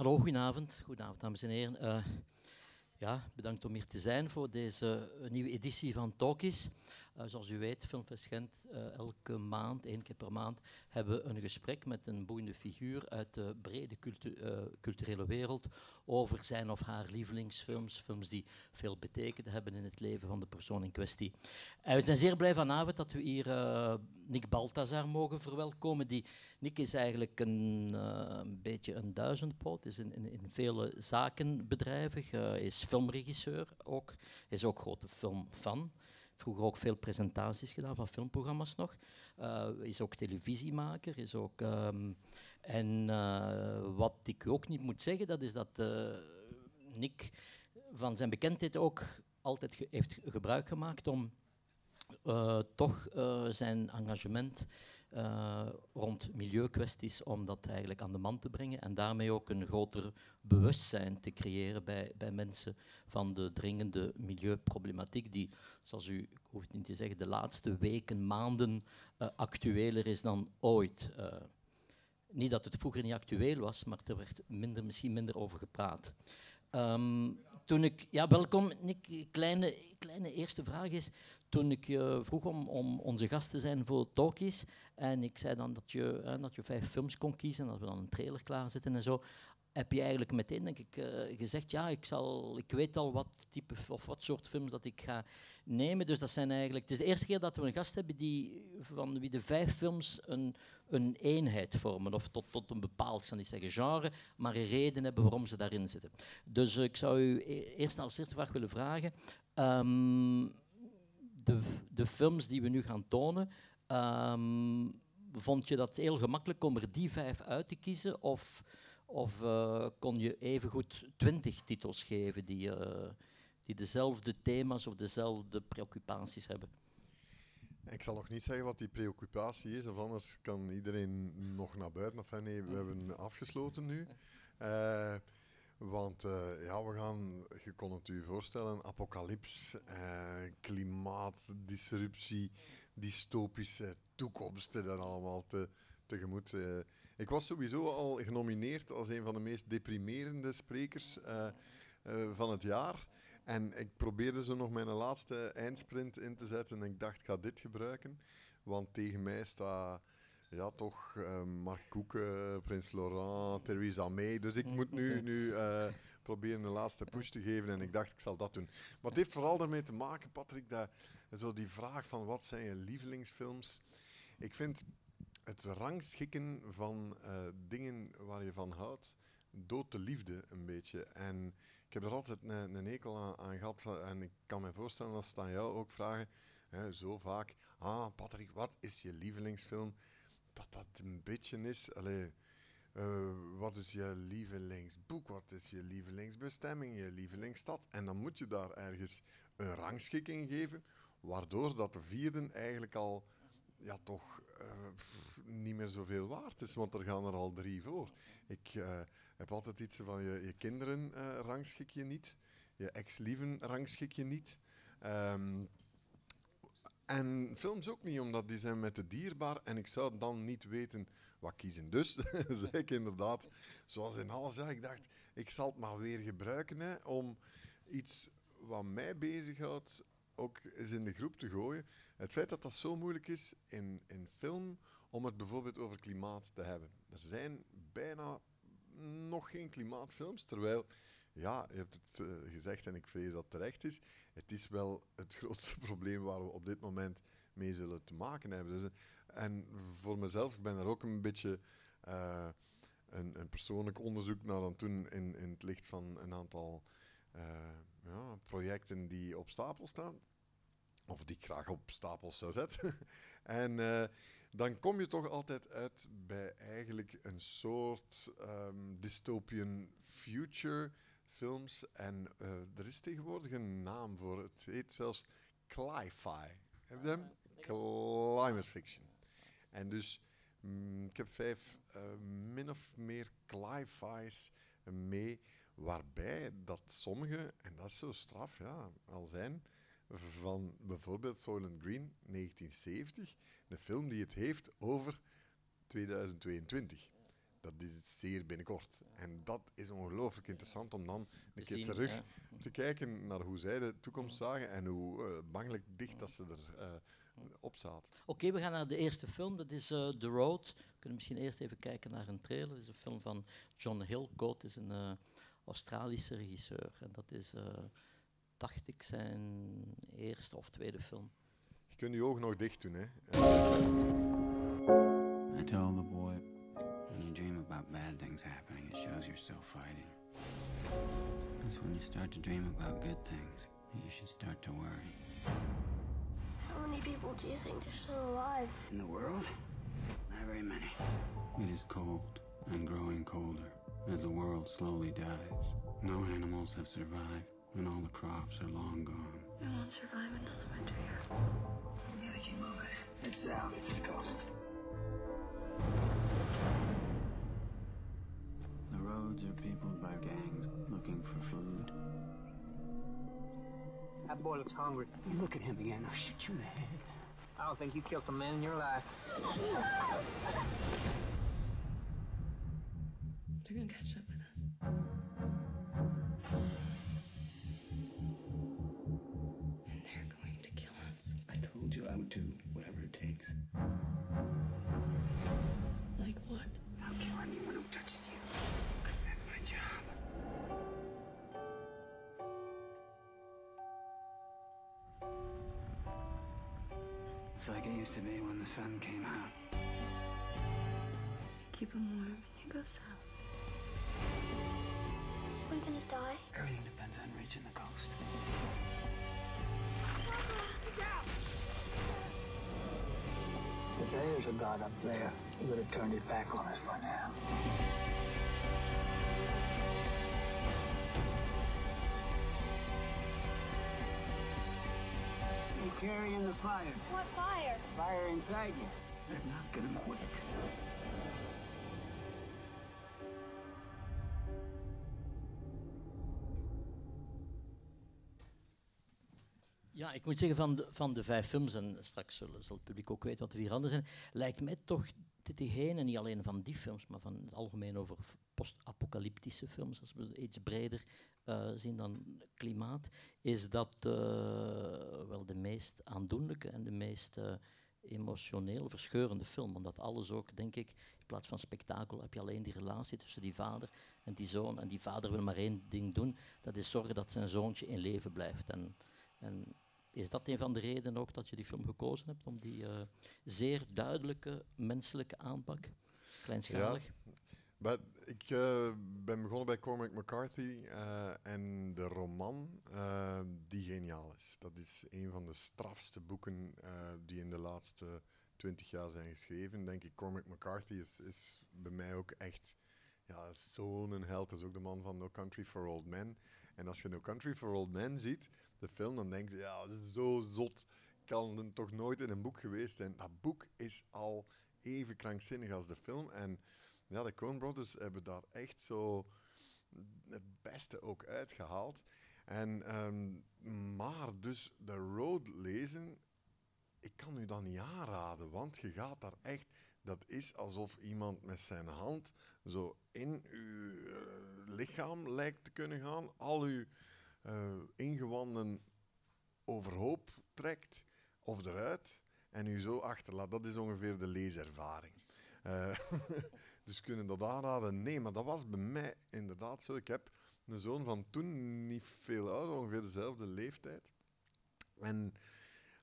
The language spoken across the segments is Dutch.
Hallo, goedenavond. Goedenavond, dames en heren. Uh, ja, bedankt om hier te zijn voor deze nieuwe editie van Talkies. Uh, zoals u weet, Filmfest uh, elke maand, één keer per maand, hebben we een gesprek met een boeiende figuur uit de brede uh, culturele wereld over zijn of haar lievelingsfilms, films die veel betekend hebben in het leven van de persoon in kwestie. En we zijn zeer blij vanavond dat we hier Nick Balthazar mogen verwelkomen. Die, Nick is eigenlijk een, een beetje een duizendpoot, is in, in, in vele zaken bedrijvig, is filmregisseur ook, is ook grote filmfan vroeger ook veel presentaties gedaan van filmprogramma's nog. Uh, is ook televisiemaker. Is ook, um, en uh, wat ik ook niet moet zeggen, dat is dat uh, Nick van zijn bekendheid ook altijd heeft gebruik gemaakt om toch zijn engagement uh, rond milieukwesties om dat eigenlijk aan de man te brengen en daarmee ook een groter bewustzijn te creëren bij, bij mensen van de dringende milieuproblematiek die, zoals u hoeft niet te zeggen, de laatste weken, maanden uh, actueler is dan ooit. Uh, niet dat het vroeger niet actueel was, maar er werd minder, misschien minder over gepraat. Um, toen ik, ja, welkom. Nick, kleine, kleine eerste vraag is, toen ik je vroeg om, om onze gast te zijn voor Talkies, en ik zei dan dat je, hè, dat je vijf films kon kiezen, en dat we dan een trailer klaarzetten en zo, heb je eigenlijk meteen denk ik, uh, gezegd, ja, ik, zal, ik weet al wat type of wat soort films dat ik ga nemen. Dus dat zijn eigenlijk, het is de eerste keer dat we een gast hebben die, van wie de vijf films een, een eenheid vormen. Of tot, tot een bepaald, ik zal niet zeggen genre, maar een reden hebben waarom ze daarin zitten. Dus uh, ik zou u e-, eerst als eerste vraag willen vragen. Um, de, de films die we nu gaan tonen, um, vond je dat heel gemakkelijk om er die vijf uit te kiezen? Of of uh, kon je evengoed twintig titels geven die, uh, die dezelfde thema's of dezelfde preoccupaties hebben? Ik zal nog niet zeggen wat die preoccupatie is, of anders kan iedereen nog naar buiten. Of nee, we hebben afgesloten nu. Uh, want ja, we gaan, je kon het u voorstellen, apocalyps, klimaatdisruptie, dystopische toekomsten dan allemaal te, tegemoet. Ik was sowieso al genomineerd als een van de meest deprimerende sprekers uh, uh, van het jaar. En ik probeerde zo nog mijn laatste eindsprint in te zetten. En ik dacht, ik ga dit gebruiken. Want tegen mij staat ja, toch Mark Koeken, Prins Laurent, Theresa May. Dus ik moet nu, nu proberen de laatste push te geven. En ik dacht, ik zal dat doen. Maar het heeft vooral daarmee te maken, Patrick, dat zo die vraag van wat zijn je lievelingsfilms. Ik vind het rangschikken van uh, dingen waar je van houdt, doodt de liefde een beetje. En ik heb er altijd een, een aan, gehad. En ik kan me voorstellen dat ze aan jou ook vragen, hè, zo vaak. Ah, Patrick, wat is je lievelingsfilm? Dat dat een beetje is. Allee, uh, wat is je lievelingsboek? Wat is je lievelingsbestemming? Je lievelingsstad? En dan moet je daar ergens een rangschikking geven, waardoor dat de vierden eigenlijk al ja, toch uh, niet meer zoveel waard is, want er gaan er al drie voor. Ik uh, heb altijd iets van je, je kinderen uh, rangschik je niet, je ex-lieven rangschik je niet. Um, en films ook niet, omdat die zijn met de dierbaar en ik zou dan niet weten wat kiezen. Dus zei ik inderdaad, zoals in alles, ja, ik dacht, ik zal het maar weer gebruiken hè, om iets wat mij bezighoudt ook eens in de groep te gooien. Het feit dat dat zo moeilijk is in, in film om het bijvoorbeeld over klimaat te hebben. Er zijn bijna nog geen klimaatfilms, terwijl, ja, je hebt het uh, gezegd en ik vrees dat terecht is, het is wel het grootste probleem waar we op dit moment mee zullen te maken hebben. Dus, en voor mezelf, ik ben er ook een beetje uh, een, een, persoonlijk onderzoek naar aan doen in, in het licht van een aantal ja, projecten die op stapel staan of die ik graag op stapels zou zetten. en uh, dan kom je toch altijd uit bij eigenlijk een soort um, dystopian future films. En uh, er is tegenwoordig een naam voor. Het heet zelfs cli-fi. Heb je hem? Climate fiction. En dus mm, ik heb vijf uh, min of meer cli-fi's mee, waarbij dat sommige, en dat is zo straf, ja, al zijn van bijvoorbeeld Soylent Green 1970, een film die het heeft over 2022. dat is zeer binnenkort. En dat is ongelooflijk interessant om dan een keer terug ja. te kijken naar hoe zij de toekomst zagen en hoe eh, bangelijk dicht dat ze er eh, op zaten. Oké, we gaan naar de eerste film. Dat is eh, The Road. We kunnen misschien eerst even kijken naar een trailer. Dat is een film van John Hill. Goat is een Australische regisseur. En dat is, dacht ik, zijn eerste of tweede film. Je kunt je ogen nog dicht doen. Hè. I told the boy, when you dream about bad things happening, it shows you're still fighting. It's when you start to dream about good things you should start to worry. How many people do you think are still alive? In the world? Not very many. It is cold and growing colder as the world slowly dies. No animals have survived, and all the crops are long gone. I won't survive another winter here. We gotta keep moving. Head south to the coast. The roads are peopled by gangs looking for food. That boy looks hungry. You look at him again, I'll shoot you in the head. I don't think you killed a man in your life. They're gonna catch up with us. It's like it used to be when the sun came out. Keep them warm and you go south. Are we gonna die? Everything depends on reaching the coast. If there is a God up there, he would have turned his back on us by now. You're carrying the fire. What fire? Fire inside you. They're not gonna quit. Ja, ik moet zeggen, van de, van de vijf films, en straks zullen, zal het publiek ook weten wat de vier andere zijn, lijkt mij toch dit diegene, niet alleen van die films, maar van het algemeen over post-apocalyptische films, als we iets breder eh, zien dan klimaat, is dat eh, wel de meest aandoenlijke en de meest eh, emotioneel verscheurende film. Omdat alles ook, denk ik, in plaats van spektakel heb je alleen die relatie tussen die vader en die zoon. En die vader wil maar één ding doen, dat is zorgen dat zijn zoontje in leven blijft. En, en is dat een van de redenen ook dat je die film gekozen hebt? Om die zeer duidelijke menselijke aanpak, kleinschalig. Ik eh, ben begonnen bij Cormac McCarthy eh, en de roman eh, die geniaal is. Dat is een van de strafste boeken die in de laatste twintig jaar zijn geschreven. Denk ik, Cormac McCarthy is, is bij mij ook echt ja, zo'n held. Dat is ook de man van No Country for Old Men. En als je No Country for Old Men ziet, de film, dan denk je, ja, zo zot. Kan het toch nooit in een boek geweest zijn. Dat boek is al even krankzinnig als de film. En ja, de Coen Brothers hebben daar echt zo het beste ook uitgehaald. En, ehm, maar dus de Road lezen, ik kan u dat niet aanraden, want je gaat daar echt... Dat is alsof iemand met zijn hand zo in uw eh, lichaam lijkt te kunnen gaan, al uw eh, ingewanden overhoop trekt of eruit en u zo achterlaat. Dat is ongeveer de leeservaring. Eh, dus kunnen dat aanraden? Nee, maar dat was bij mij inderdaad zo. Ik heb een zoon van toen, niet veel ouder, ongeveer dezelfde leeftijd. En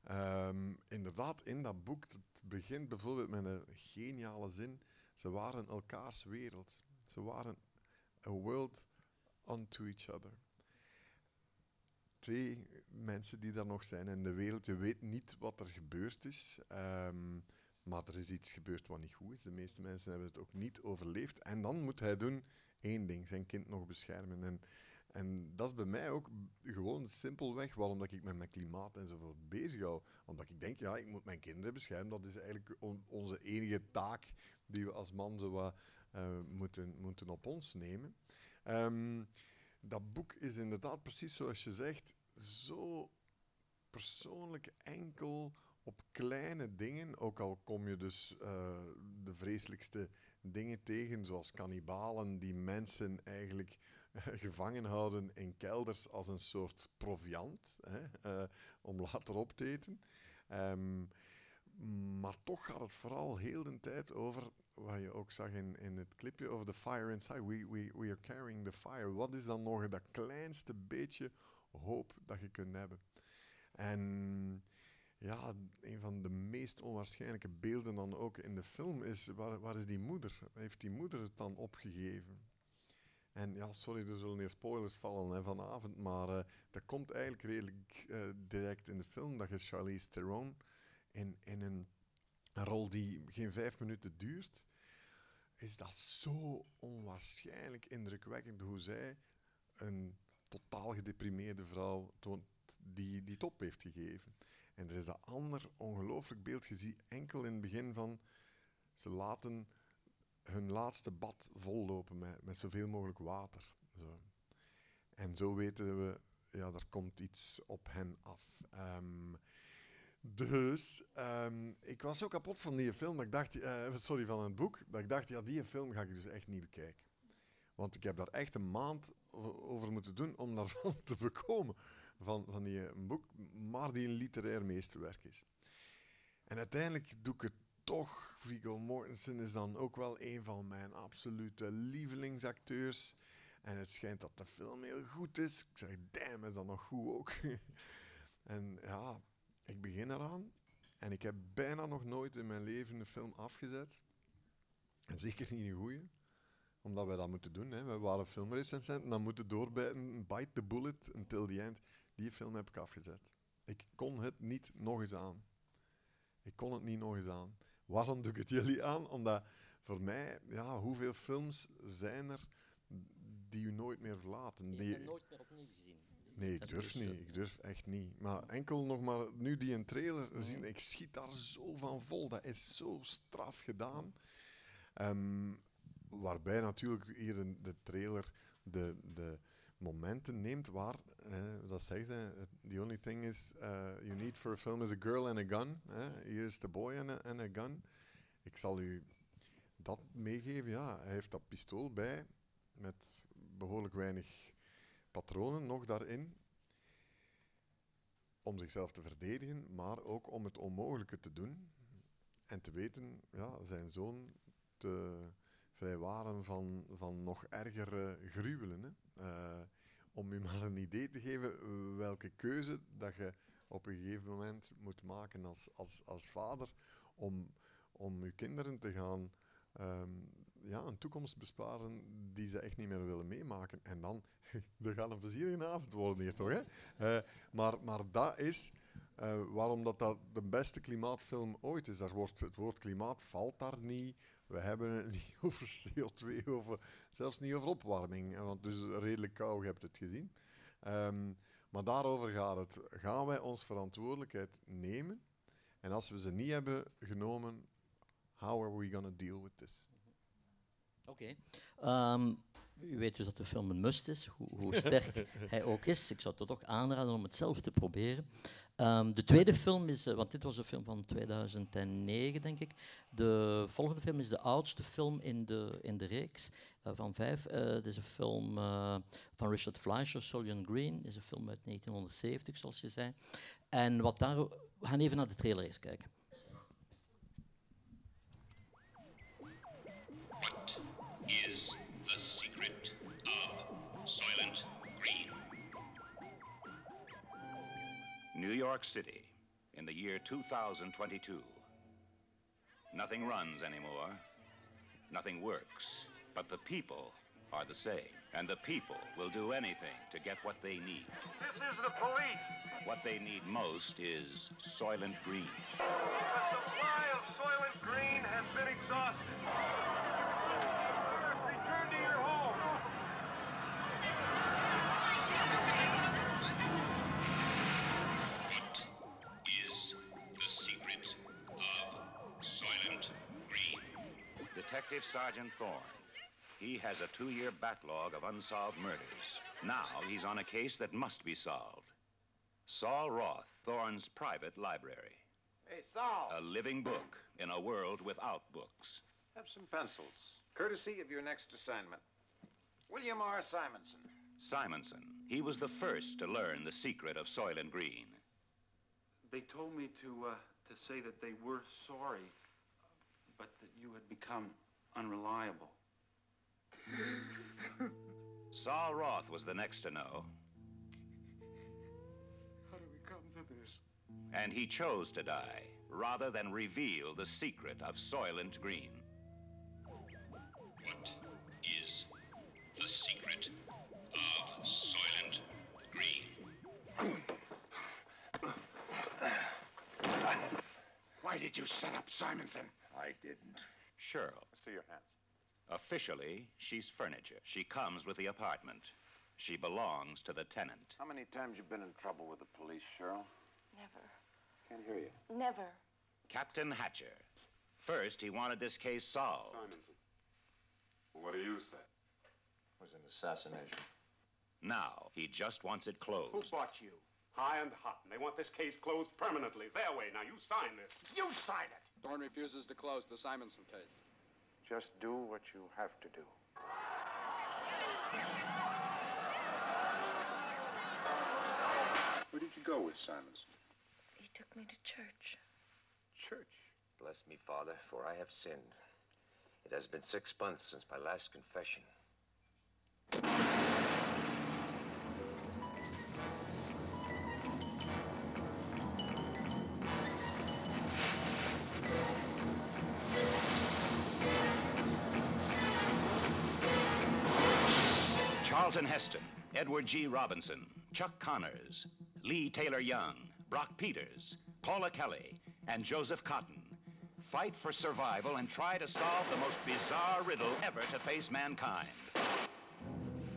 ehm, inderdaad, in dat boek, het begint bijvoorbeeld met een geniale zin. Ze waren elkaars wereld. Ze waren a world unto each other. Twee mensen die daar nog zijn in de wereld. Je weet niet wat er gebeurd is. ehm, maar er is iets gebeurd wat niet goed is. De meeste mensen hebben het ook niet overleefd. En dan moet hij doen één ding: zijn kind nog beschermen. En, en dat is bij mij ook gewoon simpelweg waarom ik met mijn klimaat enzovoort bezig hou. Omdat ik denk, ja, ik moet mijn kinderen beschermen. Dat is eigenlijk on- onze enige taak die we als man zo wat, eh, moeten, moeten op ons nemen. Ehm, dat boek is inderdaad precies zoals je zegt, zo persoonlijk enkel op kleine dingen, ook al kom je dus uh, de vreselijkste dingen tegen, zoals kannibalen die mensen eigenlijk gevangen houden in kelders als een soort proviant hè, uh, om later op te eten. Um, maar toch gaat het vooral heel de tijd over, wat je ook zag in, in het clipje, over the fire inside. We, we, we are carrying the fire. Wat is dan nog dat kleinste beetje hoop dat je kunt hebben? En ja, een van de meest onwaarschijnlijke beelden dan ook in de film is, waar, is die moeder? Heeft die moeder het dan opgegeven? En ja, sorry, er zullen hier spoilers vallen vanavond, maar uh, dat komt eigenlijk redelijk uh, direct in de film, dat je Charlize Theron in, in een, een rol die geen vijf minuten duurt, is dat zo onwaarschijnlijk indrukwekkend hoe zij een totaal gedeprimeerde vrouw toont die die top heeft gegeven. En er is dat ander ongelooflijk beeld. Je enkel in het begin van ze laten hun laatste bad vollopen met, met zoveel mogelijk water. Zo. En zo weten we, ja, er komt iets op hen af. Um, dus um, ik was zo kapot van die film, dat ik dacht, uh, sorry, van het boek, dat ik dacht, ja, die film ga ik dus echt niet bekijken. Want ik heb daar echt een maand over moeten doen om daarvan te bekomen, van, van die een boek, maar die een literair meesterwerk is. En uiteindelijk doe ik het toch. Viggo Mortensen is dan ook wel een van mijn absolute lievelingsacteurs. En het schijnt dat de film heel goed is. Ik zeg, damn, is dat nog goed ook? en ja, ik begin eraan en ik heb bijna nog nooit in mijn leven een film afgezet. En zeker niet een goeie. Omdat wij dat moeten doen. Hè. We waren filmrecensent en dan moeten doorbijten, bite the bullet until the end. Die film heb ik afgezet. Ik kon het niet nog eens aan. Ik kon het niet nog eens aan. Waarom doe ik het jullie aan? Omdat voor mij, ja, hoeveel films zijn er die u nooit meer verlaten? Die je nooit meer opnieuw gezien. Nee, ik durf niet. Ik durf echt niet. Maar enkel nog maar nu die een trailer mhm. zien, ik schiet daar zo van vol. Dat is zo straf gedaan. Um, waarbij natuurlijk hier de, de trailer de, de momenten neemt waar, eh, dat zeggen ze, the only thing is uh, you need for a film is a girl and a gun. Eh. Hier is the boy and a, and a gun. Ik zal u dat meegeven. Ja, hij heeft dat pistool bij met behoorlijk weinig patronen nog daarin om zichzelf te verdedigen, maar ook om het onmogelijke te doen en te weten ja, zijn zoon te vrijwaren van, van nog ergere gruwelen. Hè. Uh, om u maar een idee te geven welke keuze dat je op een gegeven moment moet maken als, als, als vader om, om je kinderen te gaan um, ja, een toekomst besparen die ze echt niet meer willen meemaken. En dan, er gaat een plezierige avond worden hier toch, hè? Uh, maar, maar dat is uh, waarom dat, dat de beste klimaatfilm ooit is. Daar wordt, het woord klimaat valt daar niet. We hebben het niet over CO2, over, zelfs niet over opwarming. Want is redelijk koud, je hebt het gezien. Um, maar daarover gaat het. Gaan wij ons verantwoordelijkheid nemen? En als we ze niet hebben genomen, how are we going to deal with this? Oké. Okay. Um, u weet dus dat de film een must is, hoe, hoe sterk hij ook is. Ik zou het toch aanraden om het zelf te proberen. Um, de tweede film is, uh, want dit was een film van 2009, denk ik. De volgende film is de oudste film in de, in de reeks uh, van vijf. Uh, het is een film van Richard Fleischer, Solian Green. Het is een film uit 1970, zoals je zei. En wat daar, we gaan even naar de trailer eens kijken. is New York City in the year 2022. Nothing runs anymore. Nothing works. But the people are the same. And the people will do anything to get what they need. This is the police. What they need most is Soylent Green. The supply of Soylent Green has been exhausted. Detective Sergeant Thorne. He has a two year backlog of unsolved murders. Now he's on a case that must be solved. Saul Roth, Thorne's private library. Hey, Saul. A living book in a world without books. Have some pencils, courtesy of your next assignment. William R. Simonson. Simonson. He was the first to learn the secret of Soylent Green. They told me to uh, to say that they were sorry, but that you had become unreliable. Saul Roth was the next to know, How did we come to this? and he chose to die rather than reveal the secret of Soylent Green. What is the secret of Soylent Green? Why did you set up Simonson? I didn't. Cheryl. See your hands. Officially, she's furniture. She comes with the apartment. She belongs to the tenant. How many times you been in trouble with the police, Cheryl? Never. Can't hear you. Never. Captain Hatcher. First, he wanted this case solved. Simonson. What do you say? It was an assassination. Now, he just wants it closed. Who bought you? High and hot, and they want this case closed permanently. Their way. Now you sign this. You sign it! Dorn refuses to close the Simonson case. Just do what you have to do. Where did you go with Simonson? He took me to church. Church. Bless me, Father, for I have sinned. It has been six months since my last confession. Charlton Heston, Edward G. Robinson, Chuck Connors, Lee Taylor Young, Brock Peters, Paula Kelly, and Joseph Cotton fight for survival and try to solve the most bizarre riddle ever to face mankind.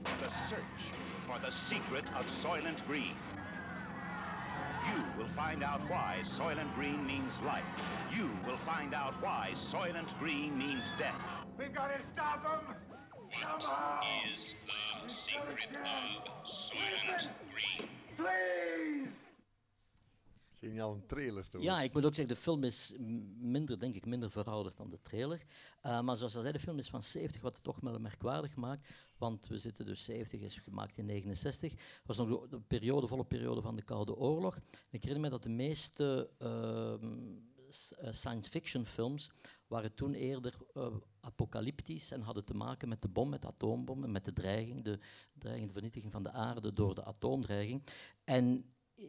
The search for the secret of Soylent Green. You will find out why Soylent Green means life. You will find out why Soylent Green means death. We've gotta stop him! What is the secret of Soylent Green? Please! Geniaal een trailer toch? Ja, ik moet ook zeggen, de film is minder, denk ik, minder verouderd dan de trailer. Uh, maar zoals al zei, de film is van 70, wat het toch wel merkwaardig maakt. Want we zitten dus 70, is gemaakt in 69. Het was nog de, de periode, volle periode van de Koude Oorlog. En ik herinner me dat de meeste ehm, eh, science fiction films waren toen eerder eh, apocalyptisch en hadden te maken met de bom, met de atoombom en met de dreiging, de vernietiging van de aarde door de atoomdreiging. En eh,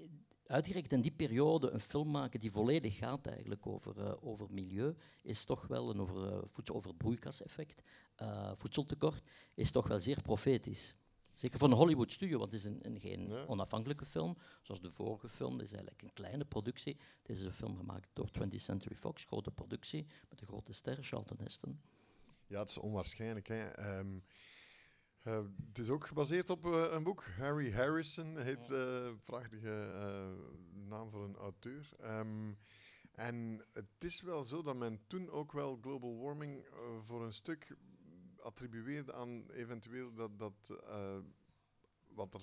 uitgerekend in die periode een film maken die volledig gaat eigenlijk over, eh, over milieu, is toch wel een over, eh, voedsel, over broeikaseffect, eh, voedseltekort, is toch wel zeer profetisch. Zeker voor een Hollywood studio, want het is een, een geen Ja. onafhankelijke film, zoals de vorige film. Dit is eigenlijk een kleine productie. Dit is een film gemaakt door 20th Century Fox, grote productie, met de grote ster, Charlton Heston. Ja, het is onwaarschijnlijk. Hè. Ehm, eh, het is ook gebaseerd op eh, een boek. Harry Harrison heet eh prachtige naam voor een auteur. Ehm, en het is wel zo dat men toen ook wel global warming voor een stuk attribueerde aan eventueel dat, dat eh, wat er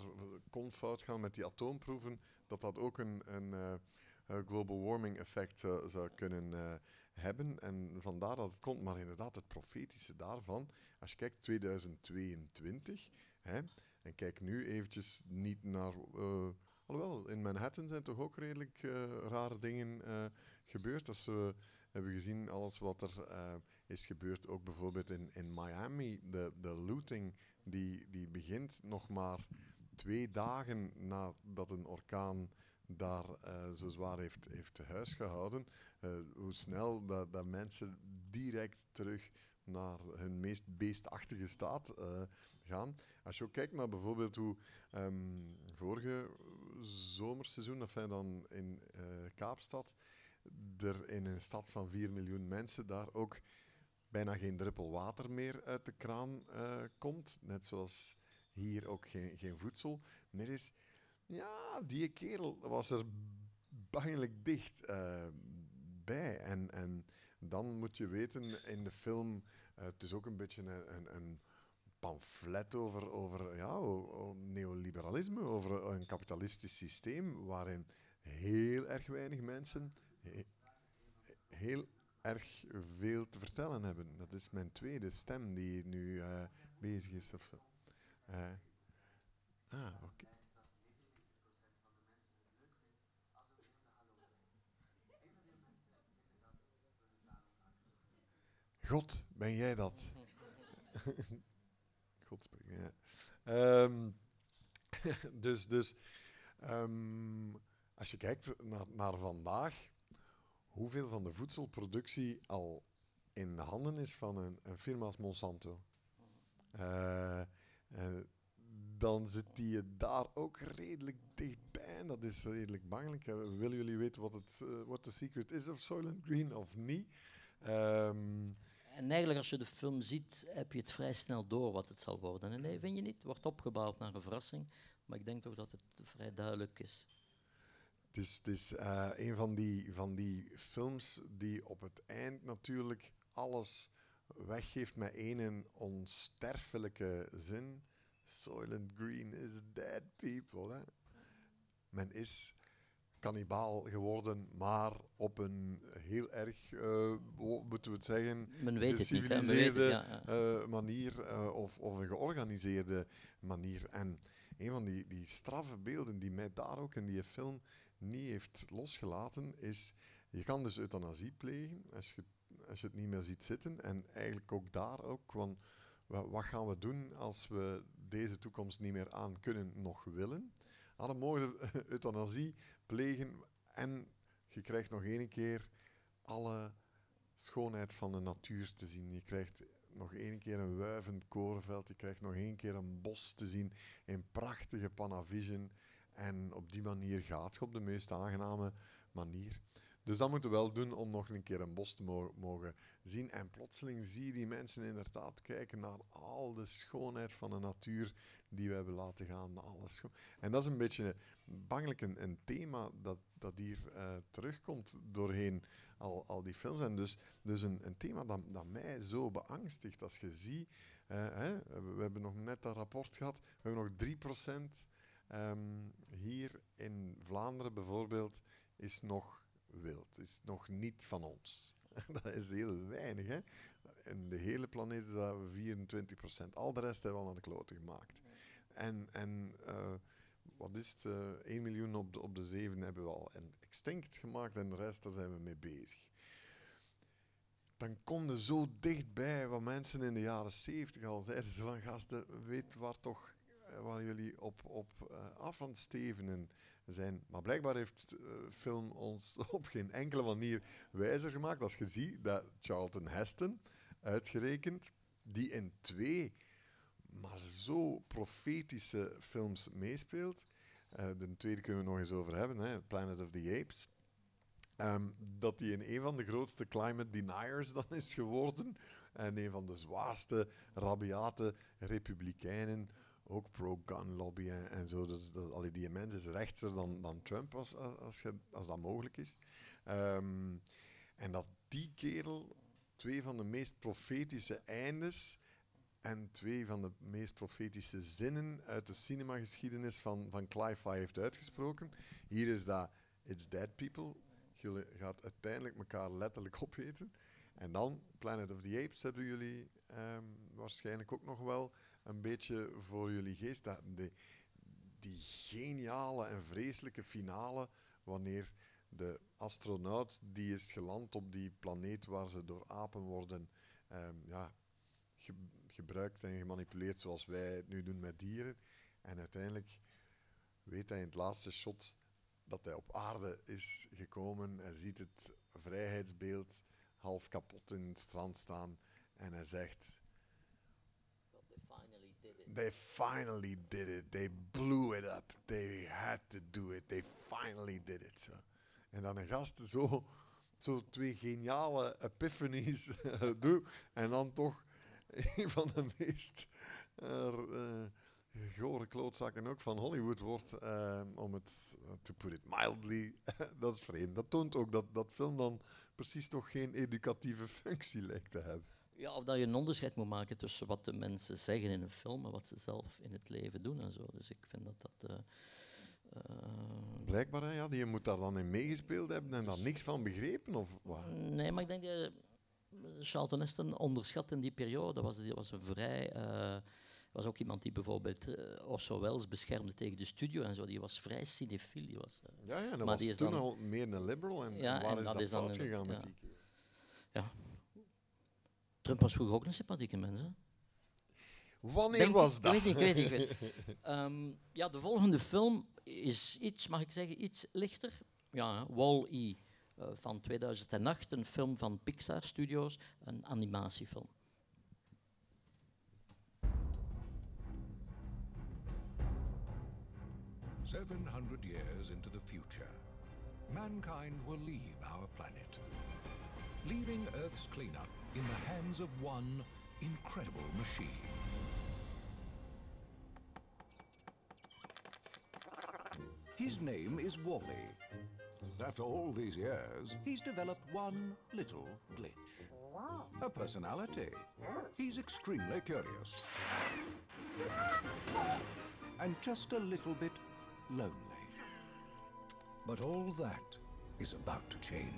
kon fout gaan met die atoomproeven, dat dat ook een, een eh, eh, global warming effect zou, zou kunnen eh, hebben. En vandaar dat het komt. Maar inderdaad, het profetische daarvan, als je kijkt 2022, hè, en kijk nu eventjes niet naar... eh, alhoewel, in Manhattan zijn toch ook redelijk eh, rare dingen eh, gebeurd. Als we hebben gezien alles wat er eh, is gebeurd, ook bijvoorbeeld in, in Miami, de, de looting die, die begint nog maar twee dagen nadat een orkaan daar eh, zo zwaar heeft, heeft te huis gehouden, eh, hoe snel dat, dat mensen direct terug naar hun meest beestachtige staat eh, gaan. Als je ook kijkt naar bijvoorbeeld hoe ehm, vorige zomerseizoen, of dan in eh, Kaapstad, er in een stad van 4 miljoen mensen daar ook bijna geen druppel water meer uit de kraan eh, komt. Net zoals hier ook geen, geen voedsel meer is. Ja, die kerel was er bangelijk dicht eh, bij. En, en dan moet je weten in de film, het is ook een beetje een, een, een pamflet over, over ja, neoliberalisme, over een kapitalistisch systeem waarin heel erg weinig mensen he- heel erg veel te vertellen hebben. Dat is mijn tweede stem die nu eh, bezig is of zo. Eh, ah, oké. God, ben jij dat? Ehm, dus dus ehm, als je kijkt naar, naar vandaag, hoeveel van de voedselproductie al in de handen is van een, een firma als Monsanto, eh, dan zit die daar ook redelijk dichtbij. En dat is redelijk bangelijk. Willen jullie weten wat, het, eh, wat de secret is of Soylent Green of niet? Ehm, En eigenlijk als je de film ziet, heb je het vrij snel door wat het zal worden. En nee, vind je niet? Het wordt opgebouwd naar een verrassing. Maar ik denk toch dat het vrij duidelijk is. Het is, het is eh, een van die, van die films die op het eind natuurlijk alles weggeeft met één onsterfelijke zin. Soylent Green is dead people. Hè? Men is kannibaal geworden, maar op een heel erg, eh, moeten we het zeggen, geciviliseerde eh, manier eh, of, of een georganiseerde manier. En een van die, die straffe beelden die mij daar ook in die film niet heeft losgelaten, is je kan dus euthanasie plegen als je, als je het niet meer ziet zitten. En eigenlijk ook daar ook, want wa- wat gaan we doen als we deze toekomst niet meer aan kunnen nog willen? Mogen we euthanasie plegen en je krijgt nog één keer alle schoonheid van de natuur te zien. Je krijgt nog één keer een wuivend korenveld. Je krijgt nog één keer een bos te zien in prachtige Panavision. En op die manier gaat je op de meest aangename manier. Dus dat moeten we wel doen om nog een keer een bos te mo- mogen zien. En plotseling zie je die mensen inderdaad kijken naar al de schoonheid van de natuur die we hebben laten gaan. Alles en dat is een beetje bangelijk een, een thema dat, dat hier eh, terugkomt doorheen al, al die films. En dus, dus een, een thema dat, dat mij zo beangstigt als je ziet. eh, hè, we, we hebben nog net dat rapport gehad. We hebben nog 3% ehm, hier in Vlaanderen bijvoorbeeld is nog wild, is nog niet van ons. dat is heel weinig. Hè? In de hele planeet is dat 24%. Al de rest hebben we al naar de kloten gemaakt. En, en eh, wat is het? eh 1 miljoen op de, op de 7 hebben we al extinct gemaakt en de rest, daar zijn we mee bezig. Dan kom je zo dichtbij wat mensen in de jaren 70 al zeiden. Ze van gasten, weet waar toch eh, waar jullie op, op eh, af aan het stevenen zijn. Maar blijkbaar heeft eh, film ons op geen enkele manier wijzer gemaakt. Als je ziet dat Charlton Heston, uitgerekend, die in twee maar zo profetische films meespeelt. Eh, de tweede kunnen we nog eens over hebben, hè, Planet of the Apes. Ehm, dat hij in een van de grootste climate deniers dan is geworden. En een van de zwaarste, rabiate republikeinen. Ook pro-gun lobby en, zo. Dus dat, allee, die mens is rechtser dan, dan Trump, als, als, als dat mogelijk is. Ehm, en dat die kerel twee van de meest profetische eindes en twee van de meest profetische zinnen uit de cinemageschiedenis van, van Clive heeft uitgesproken. Hier is dat It's dead people. Jullie gaat uiteindelijk elkaar letterlijk opeten. En dan Planet of the Apes hebben jullie ehm, waarschijnlijk ook nog wel een beetje voor jullie geest. Dat, de, die geniale en vreselijke finale wanneer de astronaut die is geland op die planeet waar ze door apen worden ehm, ja, ge- gebruikt en gemanipuleerd zoals wij het nu doen met dieren. En uiteindelijk weet hij in het laatste shot dat hij op aarde is gekomen. Hij ziet het vrijheidsbeeld half kapot in het strand staan. En hij zegt... They finally did it. They blew it up. They had to do it. They finally did it. En dan een gast zo, zo twee geniale epiphanies doet. En dan toch een van de meest uh, uh, gore klootzakken ook van Hollywood wordt. eh, om het, to put it mildly, dat is vreemd. Dat toont ook dat dat film dan precies toch geen educatieve functie lijkt te hebben. Ja, of dat je een onderscheid moet maken tussen wat de mensen zeggen in een film en wat ze zelf in het leven doen en zo. Dus ik vind dat dat eh, Blijkbaar, hè, ja, die moet daar dan in meegespeeld hebben en daar niks van begrepen? Of wat? Nee, maar ik denk dat Charlton Heston onderschat in die periode. Was, die was een vrij... eh, was ook iemand die bijvoorbeeld uh, Orson Welles beschermde tegen de studio en zo. Die was vrij cinefiel. Die was, uh, ja, ja, dat maar was die toen dan, al meer een liberal. En, ja, waar en is dat is dan fout gegaan met ja. die kerel? Ja. Trump was vroeger ook een sympathieke mens. Hè? Wanneer Denk was ik, dat? Ik weet niet, ik weet niet. Ik weet niet. Ehm, ja, de volgende film is iets, mag ik zeggen, iets lichter. Ja, Wall-E eh, van 2008, een film van Pixar Studios, een animatiefilm. Seven hundred years into the future, mankind will leave our planet, leaving Earth's cleanup in the hands of one incredible machine. His name is Wally. After all these years, he's developed one little glitch. A personality. Oh. He's extremely curious. And just a little bit lonely. But all that is about to change.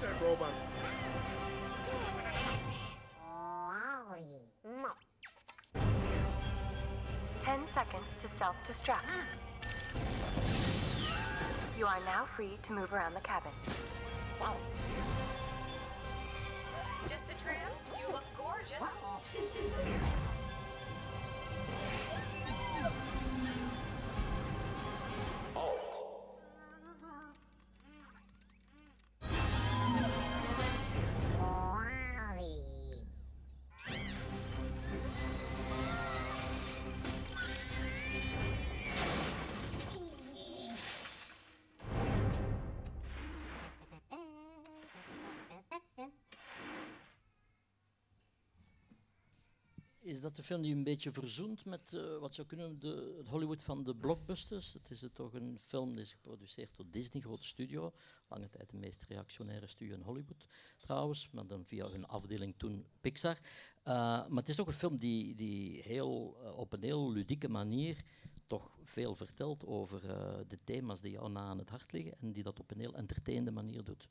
That's that robot. Ten seconds to self-destruct. You are now free to move around the cabin. Is dat de film die een beetje verzoent met eh, wat zou kunnen de, het Hollywood van de blockbusters? Het is toch een film die is geproduceerd door Disney, groot studio. Lange tijd de meest reactionaire studio in Hollywood trouwens, maar dan via hun afdeling toen Pixar. Eh, maar het is toch een film die, die heel, eh, op een heel ludieke manier toch veel vertelt over de thema's die jou na aan het hart liggen en die dat op een heel entertainende manier doet.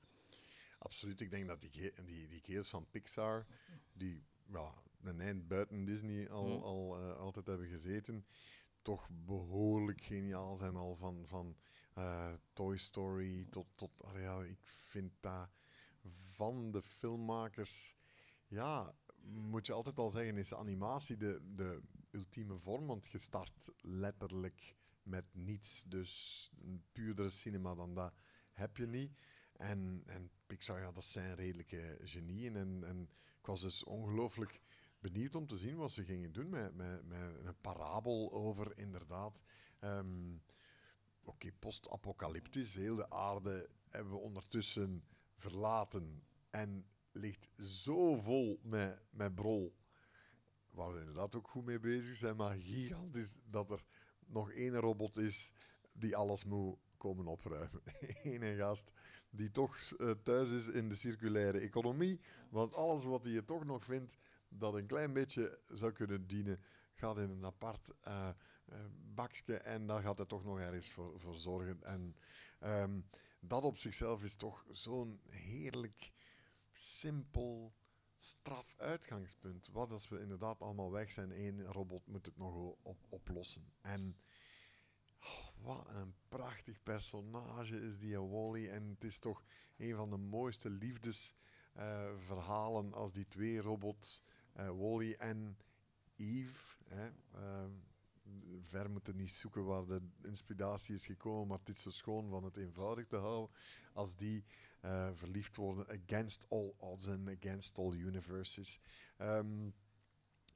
Absoluut. Ik denk dat die, die, die van Pixar, die ja, een eind buiten Disney al, Mm. al eh, altijd hebben gezeten, toch behoorlijk geniaal zijn al van, van eh, Toy Story tot... tot allee, ja, ik vind dat van de filmmakers... Ja, moet je altijd al zeggen, is animatie de, de ultieme vorm, want je start letterlijk met niets. Dus een puurdere cinema dan dat heb je niet. En, en Pixar, ja, dat zijn redelijke genieën. En, en ik was dus ongelooflijk benieuwd om te zien wat ze gingen doen met, met, een parabel over, inderdaad. ehm, Oké, post-apocalyptisch. Heel de aarde hebben we ondertussen verlaten. En ligt zo vol met, met brol. Waar we inderdaad ook goed mee bezig zijn. Maar gigantisch dat er nog één robot is die alles moet komen opruimen. Eén gast die toch eh, thuis is in de circulaire economie. Want alles wat hij toch nog vindt dat een klein beetje zou kunnen dienen, gaat in een apart eh, eh, bakje en daar gaat hij toch nog ergens voor, voor zorgen. En ehm, dat op zichzelf is toch zo'n heerlijk, simpel, straf uitgangspunt. Wat als we inderdaad allemaal weg zijn, één robot moet het nog op, oplossen. En oh, wat een prachtig personage is die Wally. En het is toch een van de mooiste liefdesverhalen als die twee robots eh, Wally en Eve. Hè, ehm, ver moeten niet zoeken waar de inspiratie is gekomen, maar het is zo schoon van het eenvoudig te houden. Als die eh, verliefd worden against all odds and against all universes. Ehm,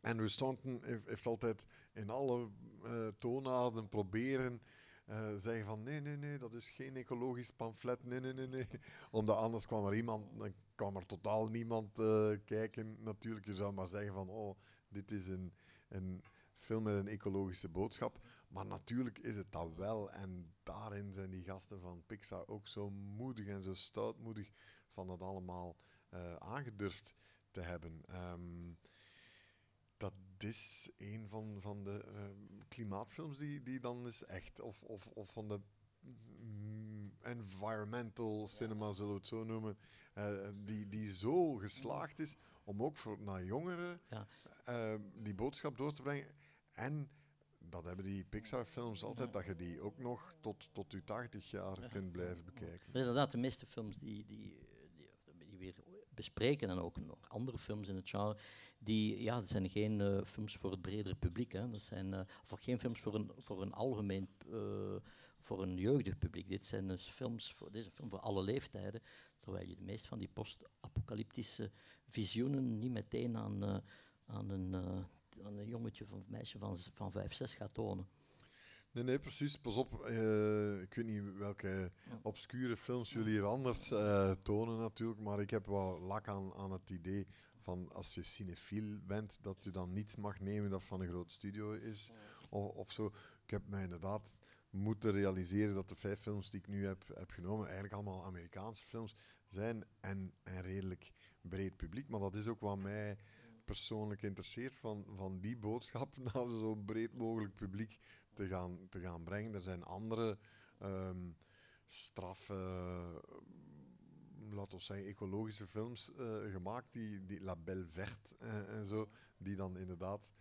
Andrew Staunton heeft, altijd in alle uh, toonaarden proberen uh, zeggen van nee, nee, nee, dat is geen ecologisch pamflet, nee, nee, nee, nee. Omdat anders kwam er iemand, kwam er totaal niemand uh, kijken natuurlijk. Je zou maar zeggen van oh, dit is een, een film met een ecologische boodschap. Maar natuurlijk is het dat wel. En daarin zijn die gasten van Pixar ook zo moedig en zo stoutmoedig van dat allemaal uh, aangedurfd te hebben. Um, dat is een van, van de uh, klimaatfilms die, die dan is echt, of, of, of van de mm, environmental cinema, zullen we het zo noemen, uh, die, die zo geslaagd is om ook voor, naar jongeren ja. uh, die boodschap door te brengen. En dat hebben die Pixar-films altijd, ja. dat je die ook nog tot, tot je 80 jaar ja. kunt blijven bekijken. Inderdaad, de meeste films die, die, die, die weer bespreken en ook nog andere films in het genre, die, ja, dat zijn geen uh, films voor het bredere publiek. Hè. Dat zijn uh, of geen films voor een, voor een algemeen, voor een jeugdig publiek. Dit zijn dus films voor, dit is een film voor alle leeftijden, terwijl je de meeste van die post-apocalyptische visioenen niet meteen aan, aan, een, aan een jongetje of een meisje van, van 5, 6 gaat tonen. Nee, nee, precies. Pas op, uh, ik weet niet welke obscure films jullie hier anders uh, tonen natuurlijk, maar ik heb wel lak aan, aan het idee van als je cinefiel bent, dat je dan niets mag nemen dat van een groot studio is of, of zo. Ik heb mij inderdaad moeten realiseren dat de vijf films die ik nu heb, heb genomen eigenlijk allemaal Amerikaanse films zijn en een redelijk breed publiek. Maar dat is ook wat mij persoonlijk interesseert, van, van die boodschap naar zo'n breed mogelijk publiek te gaan, te gaan brengen. Er zijn andere um, straffe, laten we zeggen, ecologische films uh, gemaakt, die, die La Belle Verte uh, en zo, die dan inderdaad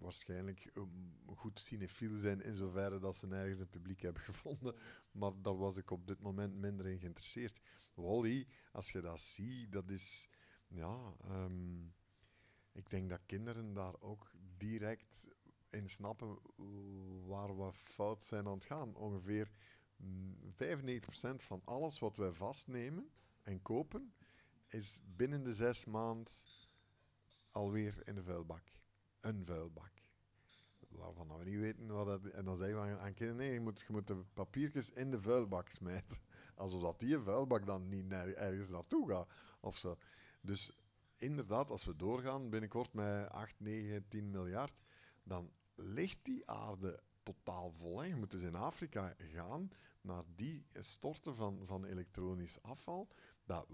waarschijnlijk um, goed cinefiel zijn in zoverre dat ze nergens een publiek hebben gevonden. Maar daar was ik op dit moment minder in geïnteresseerd. Wally, als je dat ziet, dat is... Ja, um, ik denk dat kinderen daar ook direct in snappen waar we fout zijn aan het gaan. Ongeveer 95% van alles wat wij vastnemen en kopen, is binnen de zes maanden alweer in de vuilbak. Een vuilbak. Waarvan we niet weten wat dat... En dan zeggen we aan, kinderen, nee, je moet, je moet de papiertjes in de vuilbak smijten. Alsof dat die vuilbak dan niet ergens naartoe gaat. Of zo. Dus inderdaad, als we doorgaan binnenkort met 8, 9, 10 miljard, dan ligt die aarde totaal vol. Hè. Je moet dus in Afrika gaan naar die storten van, van elektronisch afval. Dat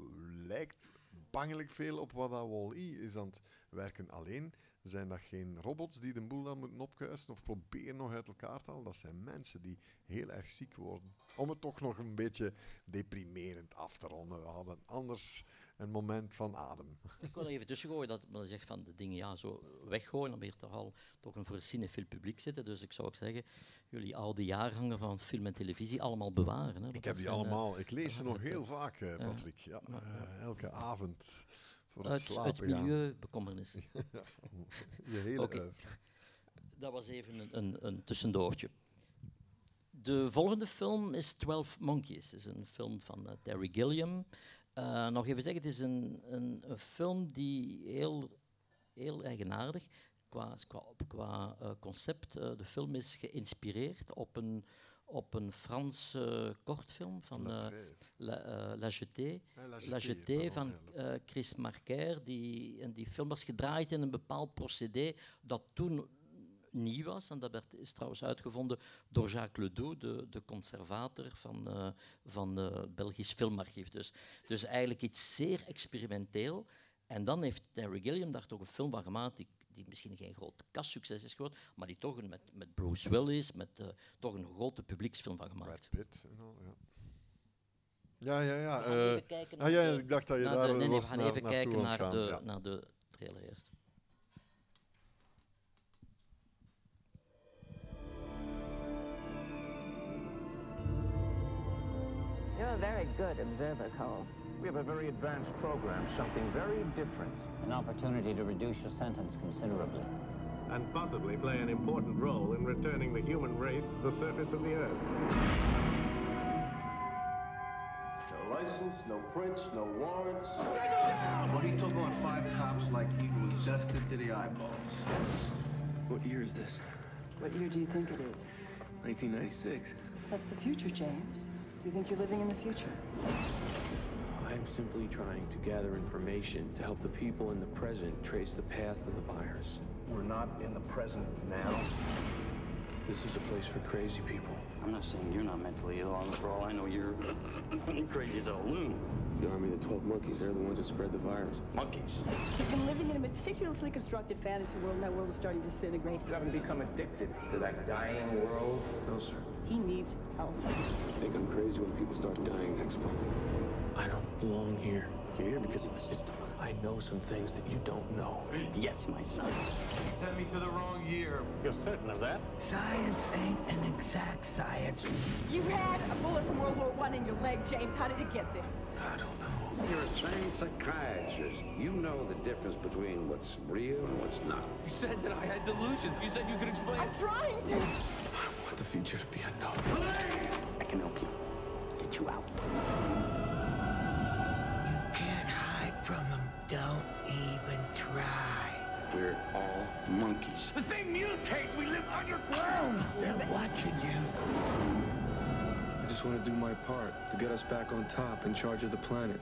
lijkt bangelijk veel op wat dat Wall-E is aan het werken. Alleen zijn dat geen robots die de boel dan moeten opkuisen of proberen nog uit elkaar te halen. Dat zijn mensen die heel erg ziek worden. Om het toch nog een beetje deprimerend af te ronden. We hadden anders een moment van adem. Ik wil er even tussen gooien dat men zegt van de dingen ja, zo weggooien, dan je toch al toch een voor cinefiel publiek zitten. Dus ik zou ook zeggen, jullie oude jaargangen van film en televisie allemaal bewaren. Hè, ik heb die zijn, allemaal, ik lees ze nog heel vaak, uh, Patrick. Ja, uh, elke avond voor het uit, slapen uit milieubekommernis. ja, je hele okay. Dat was even een, een, een tussendoortje. De volgende film is 12 Monkeys. Het is een film van uh, Terry Gilliam. Uh, nog even zeggen, het is een, een, een film die heel, heel eigenaardig qua, qua, qua uh, concept. De film is geïnspireerd op een, op een Franse kortfilm van La, La, La Jetée, ja, La La Jetée van Chris Marker. Die, en die film was gedraaid in een bepaald procedé dat toen nieuw was. En dat werd, is trouwens uitgevonden door Jacques Ledoux, de, de conservator van, uh, van uh, Belgisch Filmarchief. Dus, dus eigenlijk iets zeer experimenteel. En dan heeft Terry Gilliam daar toch een film van gemaakt die, die misschien geen groot kastsucces is geworden, maar die toch een, met, met Bruce Willis, met uh, toch een grote publieksfilm van gemaakt. Brad Pitt en al, ja. Ja, ja, ja. Uh, ah, ja, ik dacht dat je daar de, nee, nee, was we gaan naar, even kijken naar, gaan, de, ja. naar de trailer eerst. You're a very good observer, Cole. We have a very advanced program, something very different. An opportunity to reduce your sentence considerably. And possibly play an important role in returning the human race to the surface of the Earth. No license, no prints, no warrants. But he took on five cops like he was dusted to the eyeballs. What year is this? What year do you think it is? 1996. That's the future, James. Do you think you're living in the future? I am simply trying to gather information to help the people in the present trace the path of the virus. We're not in the present now. This is a place for crazy people. I'm not saying you're not mentally ill. I'm- For all I know, you're crazy as a loon. The army of the 12 monkeys, they're the ones that spread the virus. Monkeys. He's been living in a meticulously constructed fantasy world, and that world is starting to disintegrate. You haven't become addicted to that dying world? No, sir. He needs help. I think I'm crazy when people start dying next month. I don't belong here. You're here because of the system. I know some things that you don't know. Yes, my son. You sent me to the wrong year. You're certain of that? Science ain't an exact science. You had a bullet from World War One in your leg, James. How did it get there? I don't know. You're a trained psychiatrist. You know the difference between what's real and what's not. You said that I had delusions. You said you could explain. I'm trying to. I want the future to be unknown. I can help you. Get you out. You can't hide from them. Don't even try. We're all monkeys. The thing mutates. We live underground. They're watching you. I just want to do my part to get us back on top, in charge of the planet.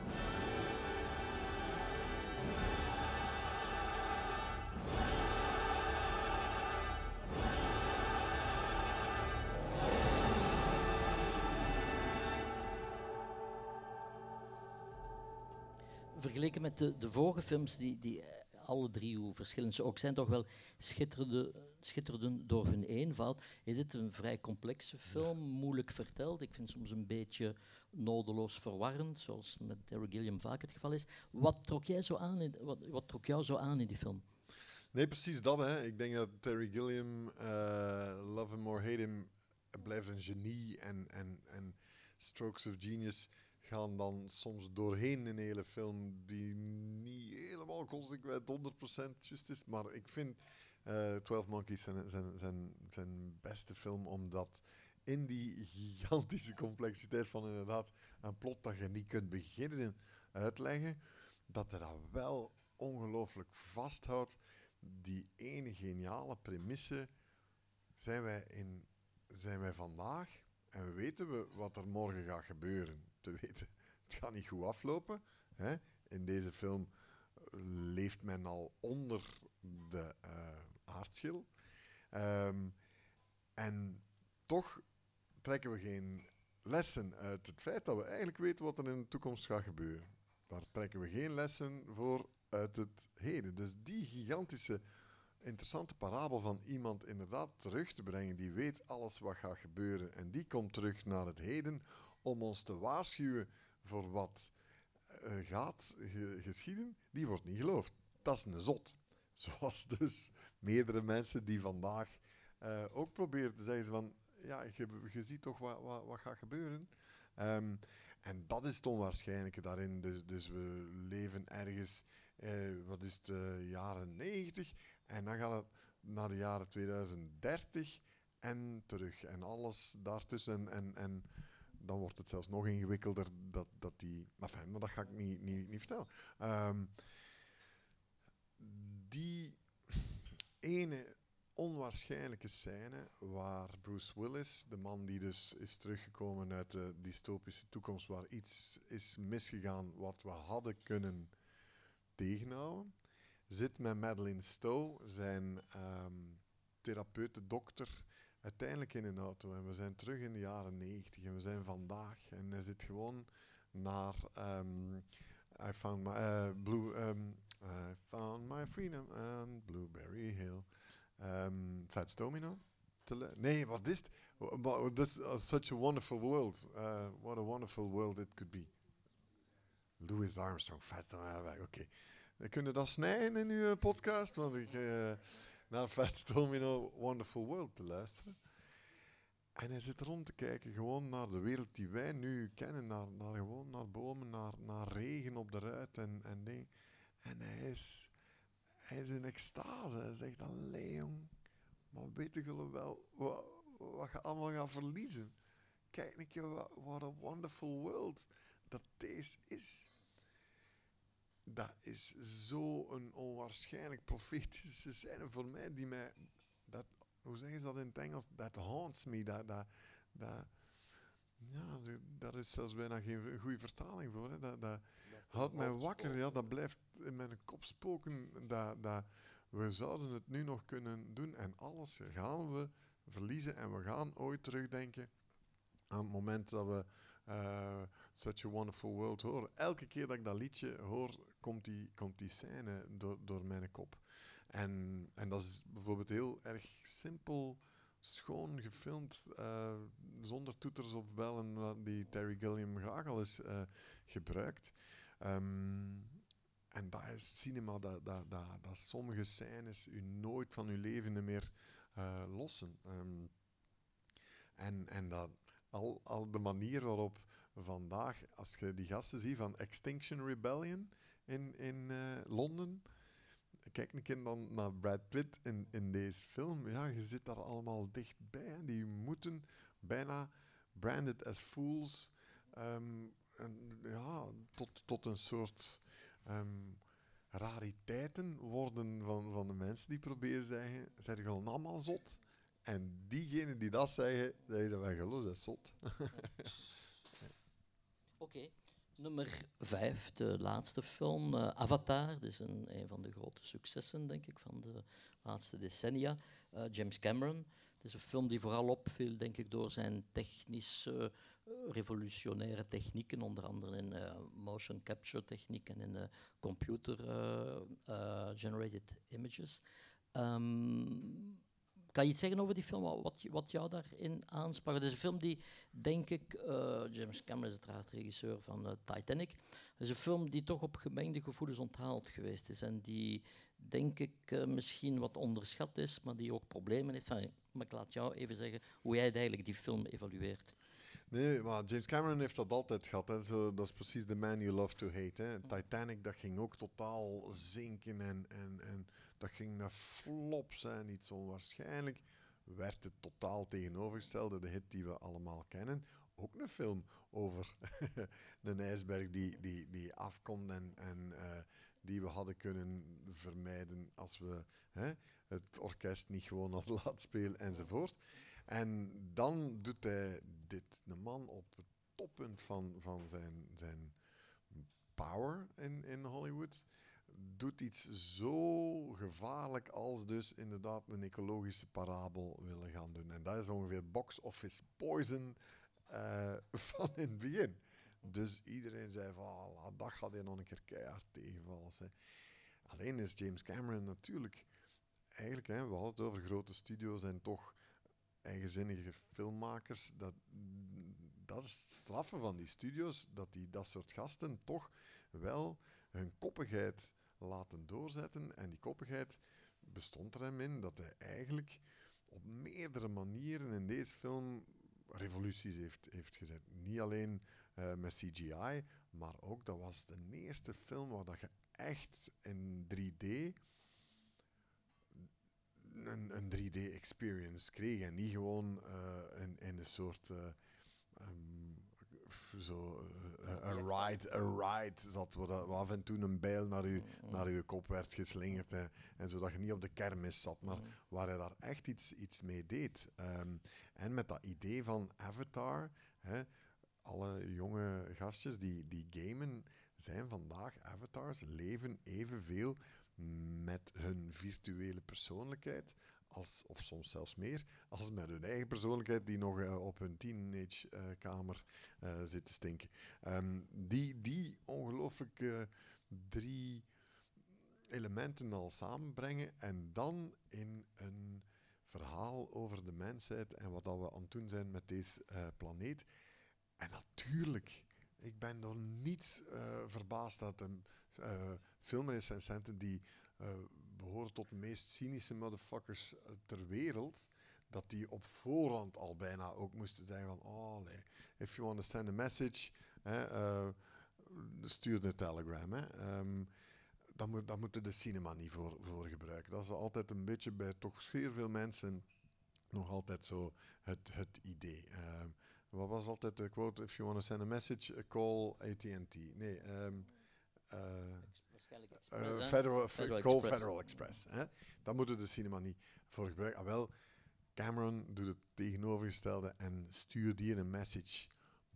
Vergeleken met de, de vorige films, die, die eh, alle drie, hoe verschillend ze ook zijn, toch wel schitterden, schitterden door hun eenvoud, is dit een vrij complexe film, moeilijk verteld. Ik vind soms een beetje nodeloos verwarrend, zoals met Terry Gilliam vaak het geval is. Wat trok, jij zo aan in, wat, wat trok jou zo aan in die film? Nee, precies dat. Hè. Ik denk dat Terry Gilliam, eh, Love Him or Hate Him, blijft een genie. En, en, en Strokes of Genius gaan dan soms doorheen een hele film die niet helemaal consequent 100% juist is. Maar ik vind eh 12 Monkeys zijn, zijn, zijn, zijn beste film, omdat in die gigantische complexiteit van inderdaad een plot dat je niet kunt beginnen uitleggen, dat hij dat wel ongelooflijk vasthoudt. Die ene geniale premisse zijn wij, in, zijn wij vandaag en weten we wat er morgen gaat gebeuren. Te weten, het gaat niet goed aflopen. Hè? In deze film leeft men al onder de eh, aardschil. Ehm, en toch trekken we geen lessen uit het feit dat we eigenlijk weten wat er in de toekomst gaat gebeuren. Daar trekken we geen lessen voor uit het heden. Dus die gigantische, interessante parabel van iemand inderdaad terug te brengen die weet alles wat gaat gebeuren en die komt terug naar het heden om ons te waarschuwen voor wat eh, gaat ge- geschieden, die wordt niet geloofd. Dat is een zot. Zoals dus meerdere mensen die vandaag eh, ook proberen te zeggen van ja, je, ziet toch wat, wat, wat gaat gebeuren. Ehm, en dat is het onwaarschijnlijke daarin. Dus, dus we leven ergens, eh, wat is het, jaren 90 en dan gaat het naar de jaren 2030 en terug. En alles daartussen. En, en dan wordt het zelfs nog ingewikkelder dat, dat die... Enfin, maar dat ga ik niet, niet, niet vertellen. Ehm, die ene onwaarschijnlijke scène waar Bruce Willis, de man die dus is teruggekomen uit de dystopische toekomst, waar iets is misgegaan wat we hadden kunnen tegenhouden, zit met Madeline Stowe, zijn ehm therapeute, dokter, uiteindelijk in een auto. En we zijn terug in de jaren 90 en we zijn vandaag. En hij zit gewoon naar ehm, I found my eh, blue ehm, I found my freedom on Blueberry Hill. Um, Fats Domino. Nee, wat is het? This is such a wonderful world. Uh, what a wonderful world it could be. Louis Armstrong, Fats Domino. Oké. We kunnen dat snijden in uw podcast, want ik eh naar Fats Domino Wonderful World te luisteren. En hij zit rond te kijken gewoon naar de wereld die wij nu kennen. Naar, naar gewoon naar bomen, naar, naar regen op de ruit en, en ding. En hij is, hij is in extase. Hij zegt, allee jong, maar weten jullie wel wat, wat allemaal gaat verliezen? Kijk een keer wat, wonderful world dat deze is. Dat is zo'n onwaarschijnlijk profetische scène voor mij, die mij, dat, hoe zeggen ze dat in het Engels? Dat haunts me, dat, dat, dat, ja, daar is zelfs bijna geen goede vertaling voor. Hè. Dat, dat houdt mij wakker, ja, dat blijft in mijn kop spoken. Dat, dat, we zouden het nu nog kunnen doen en alles gaan we verliezen en we gaan ooit terugdenken aan het moment dat we uh, Such a Wonderful World horen. Elke keer dat ik dat liedje hoor, komt die, komt die scène door, door mijn kop. En, en dat is bijvoorbeeld heel erg simpel, schoon gefilmd, uh, zonder toeters of bellen, die Terry Gilliam graag al eens uh, gebruikt. Um, en dat is cinema, dat, dat, dat, sommige scènes u nooit van uw leven meer uh, lossen. Um, en, en dat al, al de manier waarop vandaag, als je die gasten ziet van Extinction Rebellion in, in uh, Londen, kijk een keer dan naar Brad Pitt in, in deze film. Ja, je zit daar allemaal dichtbij. Hè. Die moeten bijna branded as fools um, en, ja, tot, tot een soort um, rariteiten worden van, van de mensen die proberen zeggen, zijn gewoon allemaal zot. En diegenen die dat zeggen, zeggen wij geloof, dat is zot. Oké. Nummer vijf, de laatste film, uh, Avatar. Dat is een, een van de grote successen, denk ik, van de laatste decennia. Uh, James Cameron. Het is een film die vooral opviel, denk ik, door zijn technische, uh, revolutionaire technieken, onder andere in motion capture techniek en in computer-generated images. Um, kan je iets zeggen over die film, wat, wat jou daarin aansprak? Het is een film die, denk ik, uh, James Cameron is uiteraard regisseur van uh, Titanic. Het is een film die toch op gemengde gevoelens onthaald geweest is. En die, denk ik, uh, misschien wat onderschat is, maar die ook problemen heeft. Maar ik laat jou even zeggen hoe jij eigenlijk die film evalueert. Nee, maar James Cameron heeft dat altijd gehad. Hè. Dat is precies the man you love to hate. Titanic, dat ging ook totaal zinken en, en, en dat ging naar flop zijn, iets onwaarschijnlijk. Werd het totaal tegenovergestelde, de hit die we allemaal kennen. Ook een film over een ijsberg die, die, die afkomt en, en uh, die we hadden kunnen vermijden als we hè, het orkest niet gewoon hadden laten spelen enzovoort. En dan doet hij dit, een man op het toppunt van, van zijn, zijn power in, in Hollywood doet iets zo gevaarlijk als dus inderdaad een ecologische parabel willen gaan doen. En dat is ongeveer box office poison uh, van in het begin. Dus iedereen zei van, ah, dat gaat hij nog een keer keihard tegenvallen. Alleen is James Cameron natuurlijk, eigenlijk, hè, we hadden het over grote studio's en toch eigenzinnige filmmakers. Dat, dat is het straffen van die studio's, dat die dat soort gasten toch wel hun koppigheid laten doorzetten. En die koppigheid bestond er hem in dat hij eigenlijk op meerdere manieren in deze film revoluties heeft, heeft gezet. Niet alleen uh, met CGI, maar ook dat was de eerste film waar dat je echt in 3D een, een 3D-experience kreeg en niet gewoon uh, in, een soort uh, um, zo uh, een ride, een ride zat, waar, waar af en toe een bijl naar je, mm. naar uw kop werd geslingerd hè, en zodat je niet op de kermis zat, maar mm. waar hij daar echt iets, iets mee deed. Um, en met dat idee van Avatar, hè, alle jonge gastjes die, die gamen zijn vandaag avatars, leven evenveel met hun virtuele persoonlijkheid, als, of soms zelfs meer, als met hun eigen persoonlijkheid die nog uh, op hun teenagekamer uh, uh, zit te stinken. Um, die die ongelooflijk drie elementen al samenbrengen en dan in een verhaal over de mensheid en wat dat we aan het doen zijn met deze planeet. En natuurlijk, ik ben door niets verbaasd dat een filmrecensenten die uh, behoren tot de meest cynische motherfuckers ter wereld, dat die op voorhand al bijna ook moesten zeggen van, oh, nee, if you want to send a message, eh, stuur een telegram. Hè. Ehm, moeten de cinema niet voor, voor gebruiken. Dat is altijd een beetje bij toch zeer veel mensen nog altijd zo het, het idee. Ehm, wat was altijd de quote? If you want to send a message, call AT&T. Nee, ehm, eh, eh, Express? Federal, Federal call Express. Federal Express. Hè? Dan moeten de cinema niet voor gebruiken. Ah, wel, Cameron doet het tegenovergestelde en stuurt hier een message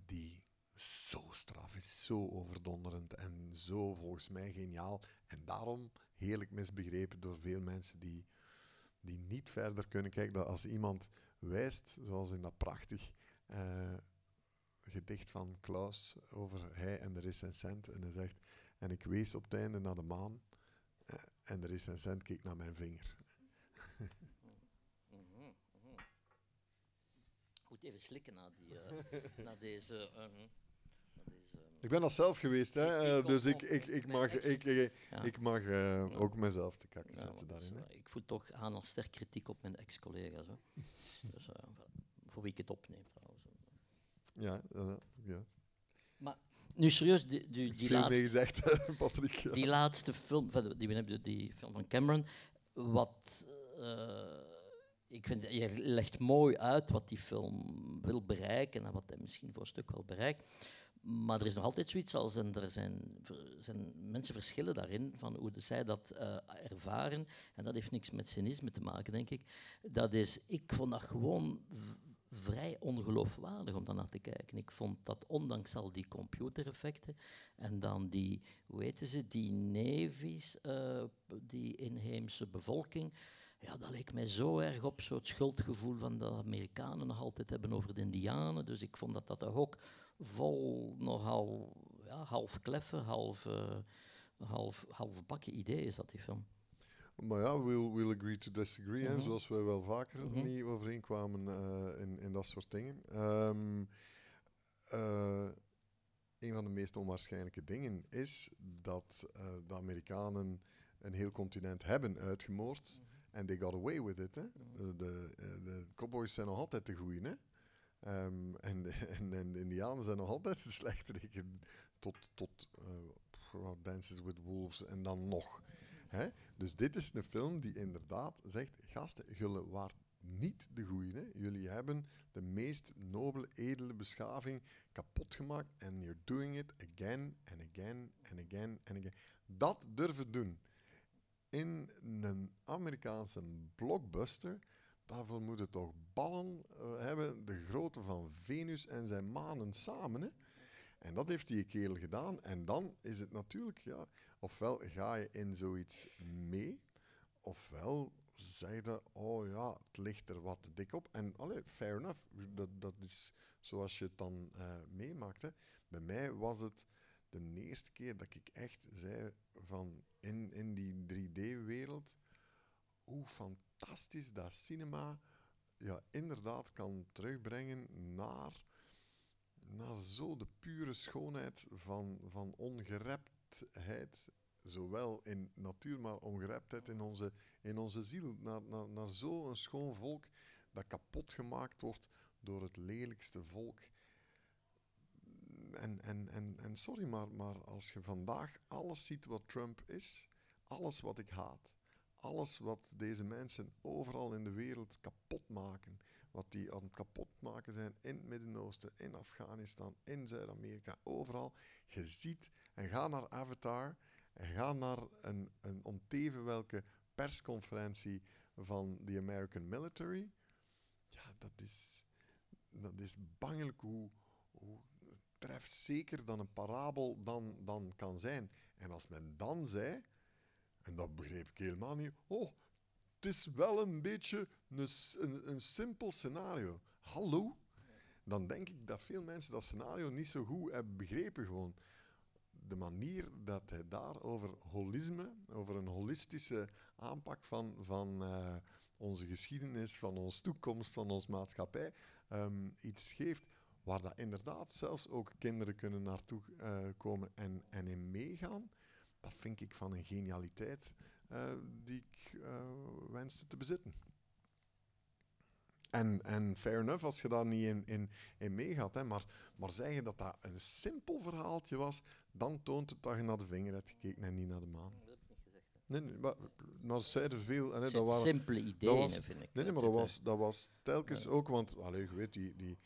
die zo straf is, zo overdonderend en zo volgens mij geniaal. En daarom heerlijk misbegrepen door veel mensen die, die niet verder kunnen kijken. Dat als iemand wijst, zoals in dat prachtig eh, gedicht van Klaus over hij en de recensent. En hij zegt, en ik wees op het einde naar de maan eh, en de recensent keek naar mijn vinger. Goed, even slikken na, die, eh, na deze... eh, mhm, na deze Ik ben dat zelf geweest, hè, Ik- ik eh, dus ik, ik, ik mag, ik, ik, Ja. ik mag ook mezelf te kakken Ja, zetten daarin. hè. ik voel toch aan als sterk kritiek op mijn ex-collega's. dus, voor wie ik het opneem trouwens. Ja, ja. Nu serieus, die, die, die laatste, gezegd, Patrick, ja. Die laatste film, die, hebben, die film van Cameron, wat eh, ik vind, je legt mooi uit wat die film wil bereiken en wat hij misschien voor een stuk wel bereikt. Maar er is nog altijd zoiets als, en er zijn, zijn mensen verschillen daarin, van hoe zij dat eh, ervaren. En dat heeft niks met cynisme te maken, denk ik. Dat is, ik vond dat gewoon vrij ongeloofwaardig om daarnaar te kijken. Ik vond dat ondanks al die computereffecten en dan die, hoe heten ze, die navies, eh, die inheemse bevolking, ja, dat leek mij zo erg op zo'n schuldgevoel van de Amerikanen nog altijd hebben over de Indianen. Dus ik vond dat dat ook vol nogal ja, half kleffen, half, eh, half, half bakken idee is dat die film. Maar ja, we'll, we'll agree to disagree, hè, Mhm. zoals wij wel vaker Mhm. niet overeenkwamen eh, in, in dat soort dingen. Eh, een van de meest onwaarschijnlijke dingen is dat eh, de Amerikanen een heel continent hebben uitgemoord. En they got away with it. Hè. De, de cowboys zijn nog altijd de goeie. Hè. Ehm, en, de, en, en de Indianen zijn nog altijd de slechteriken. Tot, tot Dances with Wolves en dan nog. Hè? Dus dit is een film die inderdaad zegt: gasten, jullie waart niet de goeie. Jullie hebben de meest nobele, edele beschaving kapot gemaakt. En you're doing it again and again and again and again. Dat durven doen in een Amerikaanse blockbuster. Daarvoor moeten toch ballen eh, hebben, de grootte van Venus en zijn manen samen. Hè? En dat heeft die kerel gedaan. En dan is het natuurlijk, ja, ofwel ga je in zoiets mee, ofwel zeg je, oh ja, het ligt er wat dik op. En fair enough, dat, dat is zoals je het dan eh, meemaakt. Hè. Bij mij was het de eerste keer dat ik echt zei van in, in die 3D-wereld, hoe fantastisch dat cinema ja, inderdaad kan terugbrengen naar naar zo de pure schoonheid van, van ongereptheid, zowel in natuur, maar ongereptheid in onze, in onze ziel. Naar, naar, naar zo'n schoon volk dat kapot gemaakt wordt door het lelijkste volk. En, en, en, en sorry, maar, maar als je vandaag alles ziet wat Trump is, alles wat ik haat, alles wat deze mensen overal in de wereld kapot maken, wat die aan het kapot maken zijn in het Midden-Oosten, in Afghanistan, in Zuid-Amerika, overal. Je ziet, en ga naar Avatar, en ga naar een, een om teven welke persconferentie van de American Military. Ja, dat is, dat is bangelijk hoe, hoe trefzeker dan een parabel dan, dan kan zijn. En als men dan zei, en dat begreep ik helemaal niet, oh, het is wel een beetje een, een, een simpel scenario. Hallo? Dan denk ik dat veel mensen dat scenario niet zo goed hebben begrepen gewoon. De manier dat hij daar over holisme, over een holistische aanpak van, van eh, onze geschiedenis, van onze toekomst, van onze maatschappij, ehm, iets geeft waar dat inderdaad zelfs ook kinderen kunnen naartoe eh, komen en, en in meegaan, dat vind ik van een genialiteit eh, die ik eh, wenste te bezitten. En, en fair enough als je daar niet in, in, in meegaat. Hè. Maar, maar zeggen dat dat een simpel verhaaltje was, dan toont het dat je naar de vinger hebt gekeken en niet naar de maan. Dat heb ik niet gezegd. hè. Nee, nee maar, maar ze zeiden veel. En, hè, Sim- dat waren, simpele dat ideeën, was- vind ik. Nee, nee Dat maar dat was, dat was telkens ook, want allee, je weet, die, die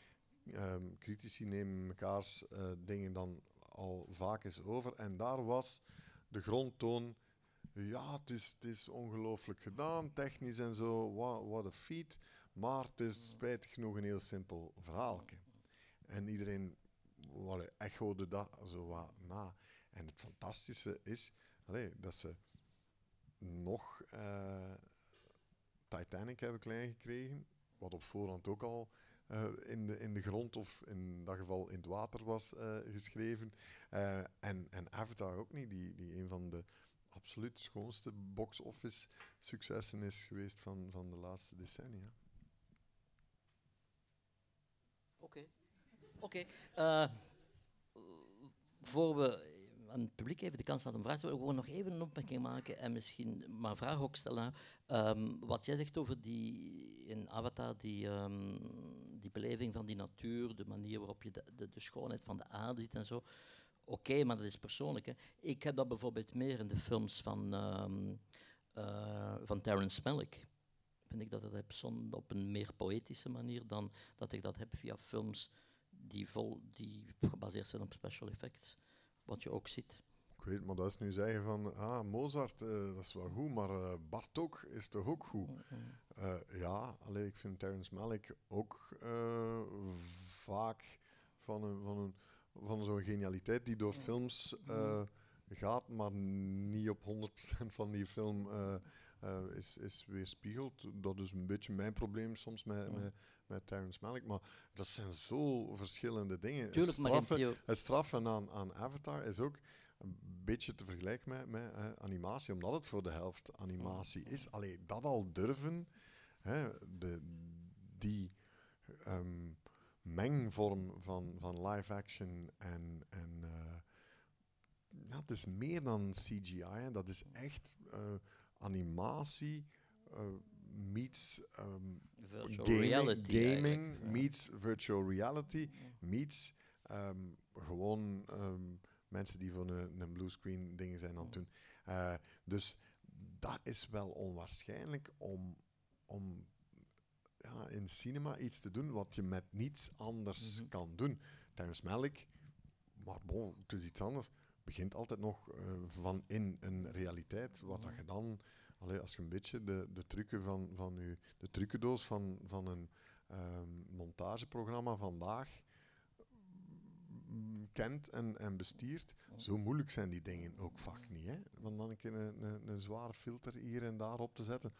ehm, critici nemen mekaars eh, dingen dan al vaak eens over. En daar was de grondtoon. Ja, het is, het is ongelooflijk gedaan, technisch en zo, wat what a feat. Maar het is spijtig genoeg een heel simpel verhaaltje. En iedereen allee, echode dat zo wat na. En het fantastische is dat ze nog eh, Titanic hebben klein gekregen, wat op voorhand ook al eh, in, de, in de grond of in dat geval in het water was eh, geschreven. En, en Avatar ook niet, die, die een van de absoluut schoonste box-office successen is geweest van, van de laatste decennia. Oké. Oké. eh, voor we aan het publiek even de kans laten vragen wil ik gewoon nog even een opmerking maken en misschien maar vraag ook stellen. Ehm, wat jij zegt over die in Avatar, die, ehm, die beleving van die natuur, de manier waarop je de, de schoonheid van de aarde ziet en zo. Oké, maar dat is persoonlijk. Hè. Ik heb dat bijvoorbeeld meer in de films van, ehm eh, van Terrence Malick vind ik dat het heb op een meer poëtische manier dan dat ik dat heb via films die, vol, die gebaseerd zijn op special effects. Wat je ook ziet. Ik weet, maar dat is nu zeggen van, ah, Mozart, eh, dat is wel goed, maar eh, Bartok is toch ook goed? Ja, alleen ik vind Terrence Malick ook vaak van, een, van, een, van zo'n genialiteit die door films eh, gaat, maar niet op 100% van die film eh, eh, is, is weerspiegeld. Dat is een beetje mijn probleem soms met, met, met Terrence Malick. Maar dat zijn zo verschillende dingen. Tuurlijk, het straffen, theo- het straffen aan, aan Avatar is ook een beetje te vergelijken met, met eh, animatie, omdat het voor de helft animatie is. Alleen dat al durven, hè, de, die ehm, mengvorm van, van live action en, en ja, het is meer dan CGI, hè, dat is echt eh, animatie. eh, meets ehm, Virtual gaming, reality gaming ja. meets virtual reality, meets ehm, gewoon ehm, mensen die voor een, een bluescreen dingen zijn aan het doen. Dus dat is wel onwaarschijnlijk om, om ja, in cinema iets te doen wat je met niets anders kan doen. Terrence Malick, maar bon, het is iets anders, begint altijd nog eh, van in een realiteit. Wat dat je dan, allee, als je een beetje de, de trucken van, van je, de trucendoos van, van een ehm, montageprogramma vandaag mm, kent en, en bestiert, zo moeilijk zijn die dingen ook vaak niet. Hè? Want dan een keer een, een, een zware filter hier en daar op te zetten.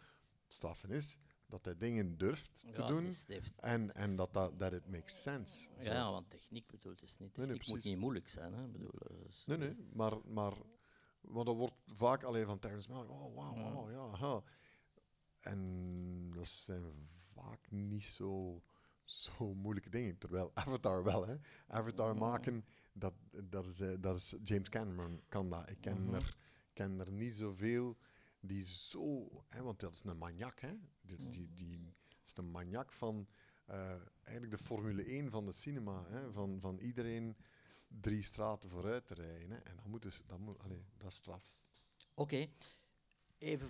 Het straffen is dat hij dingen durft te Ja, het doen het heeft- en, en dat dat that it makes sense. Zo. Ja, want techniek bedoelt is niet. Techniek nee, moet niet moeilijk zijn. Hè? Bedoel, dat is- Nee, nee, maar, maar want dat wordt vaak alleen van Terrence Malick. Oh, Ja. oh, ja, ha. En dat zijn vaak niet zo, zo moeilijke dingen. Terwijl Avatar wel, hè. Avatar maken, dat, dat, is, eh, dat is... James Cameron kan dat. Ik ken, Mhm. er, ken er niet zoveel die zo... Hè, want dat is een maniak, hè. Die, die, die is een maniak van... eh, eigenlijk de Formule 1 van de cinema. Hè, van, van iedereen drie straten vooruit te rijden. Hè. En dat, moet dus, dat, moet, dat is straf. Oké, even.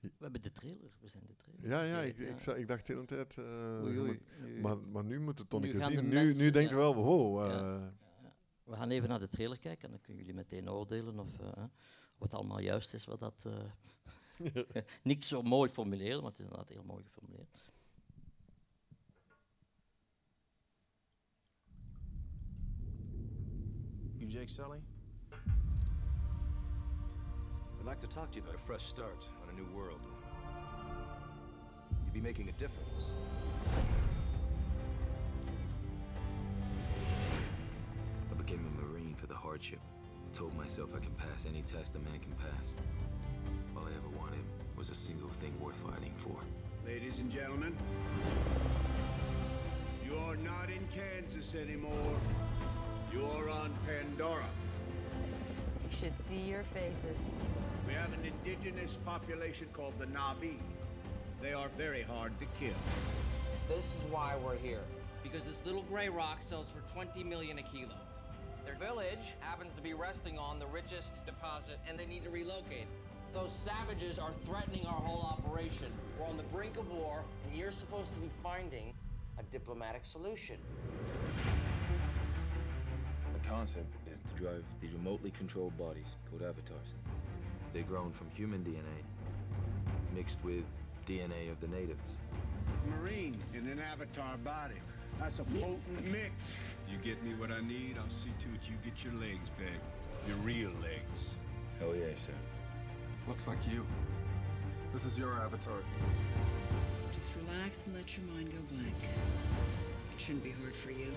We hebben de trailer. We zijn de trailer. Ja, ja, ik, ik, ik dacht de hele tijd... eh, Oei, oei, maar, maar nu moet het toch een keer zien. Nu, mensen- nu denk je ja. wel, wow. Eh, ja. We gaan even naar de trailer kijken en dan kunnen jullie meteen oordelen of, eh, of het allemaal juist is. Wat dat, eh niks zo mooi formuleren, maar het is inderdaad heel mooi geformuleerd. You Jake Sully? I'd like to talk to you about a fresh start on a new world. You'd be making a difference. Became a Marine for the hardship. I told myself I can pass any test a man can pass. All I ever wanted was a single thing worth fighting for. Ladies and gentlemen, you are not in Kansas anymore. You are on Pandora. You should see your faces. We have an indigenous population called the Navi. They are very hard to kill. This is why we're here. Because this little gray rock sells for 20 million a kilo. Their village happens to be resting on the richest deposit and they need to relocate. Those savages are threatening our whole operation. We're on the brink of war, and you're supposed to be finding a diplomatic solution. The concept is to drive these remotely controlled bodies called avatars. They're grown from human DNA, mixed with DNA of the natives. Marine in an avatar body. That's a potent mix. You get me what I need, I'll see to it you get your legs back. Your real legs. Hell yeah, sir. Looks like you. This is your avatar. Just relax and let your mind go blank. It shouldn't be hard for you.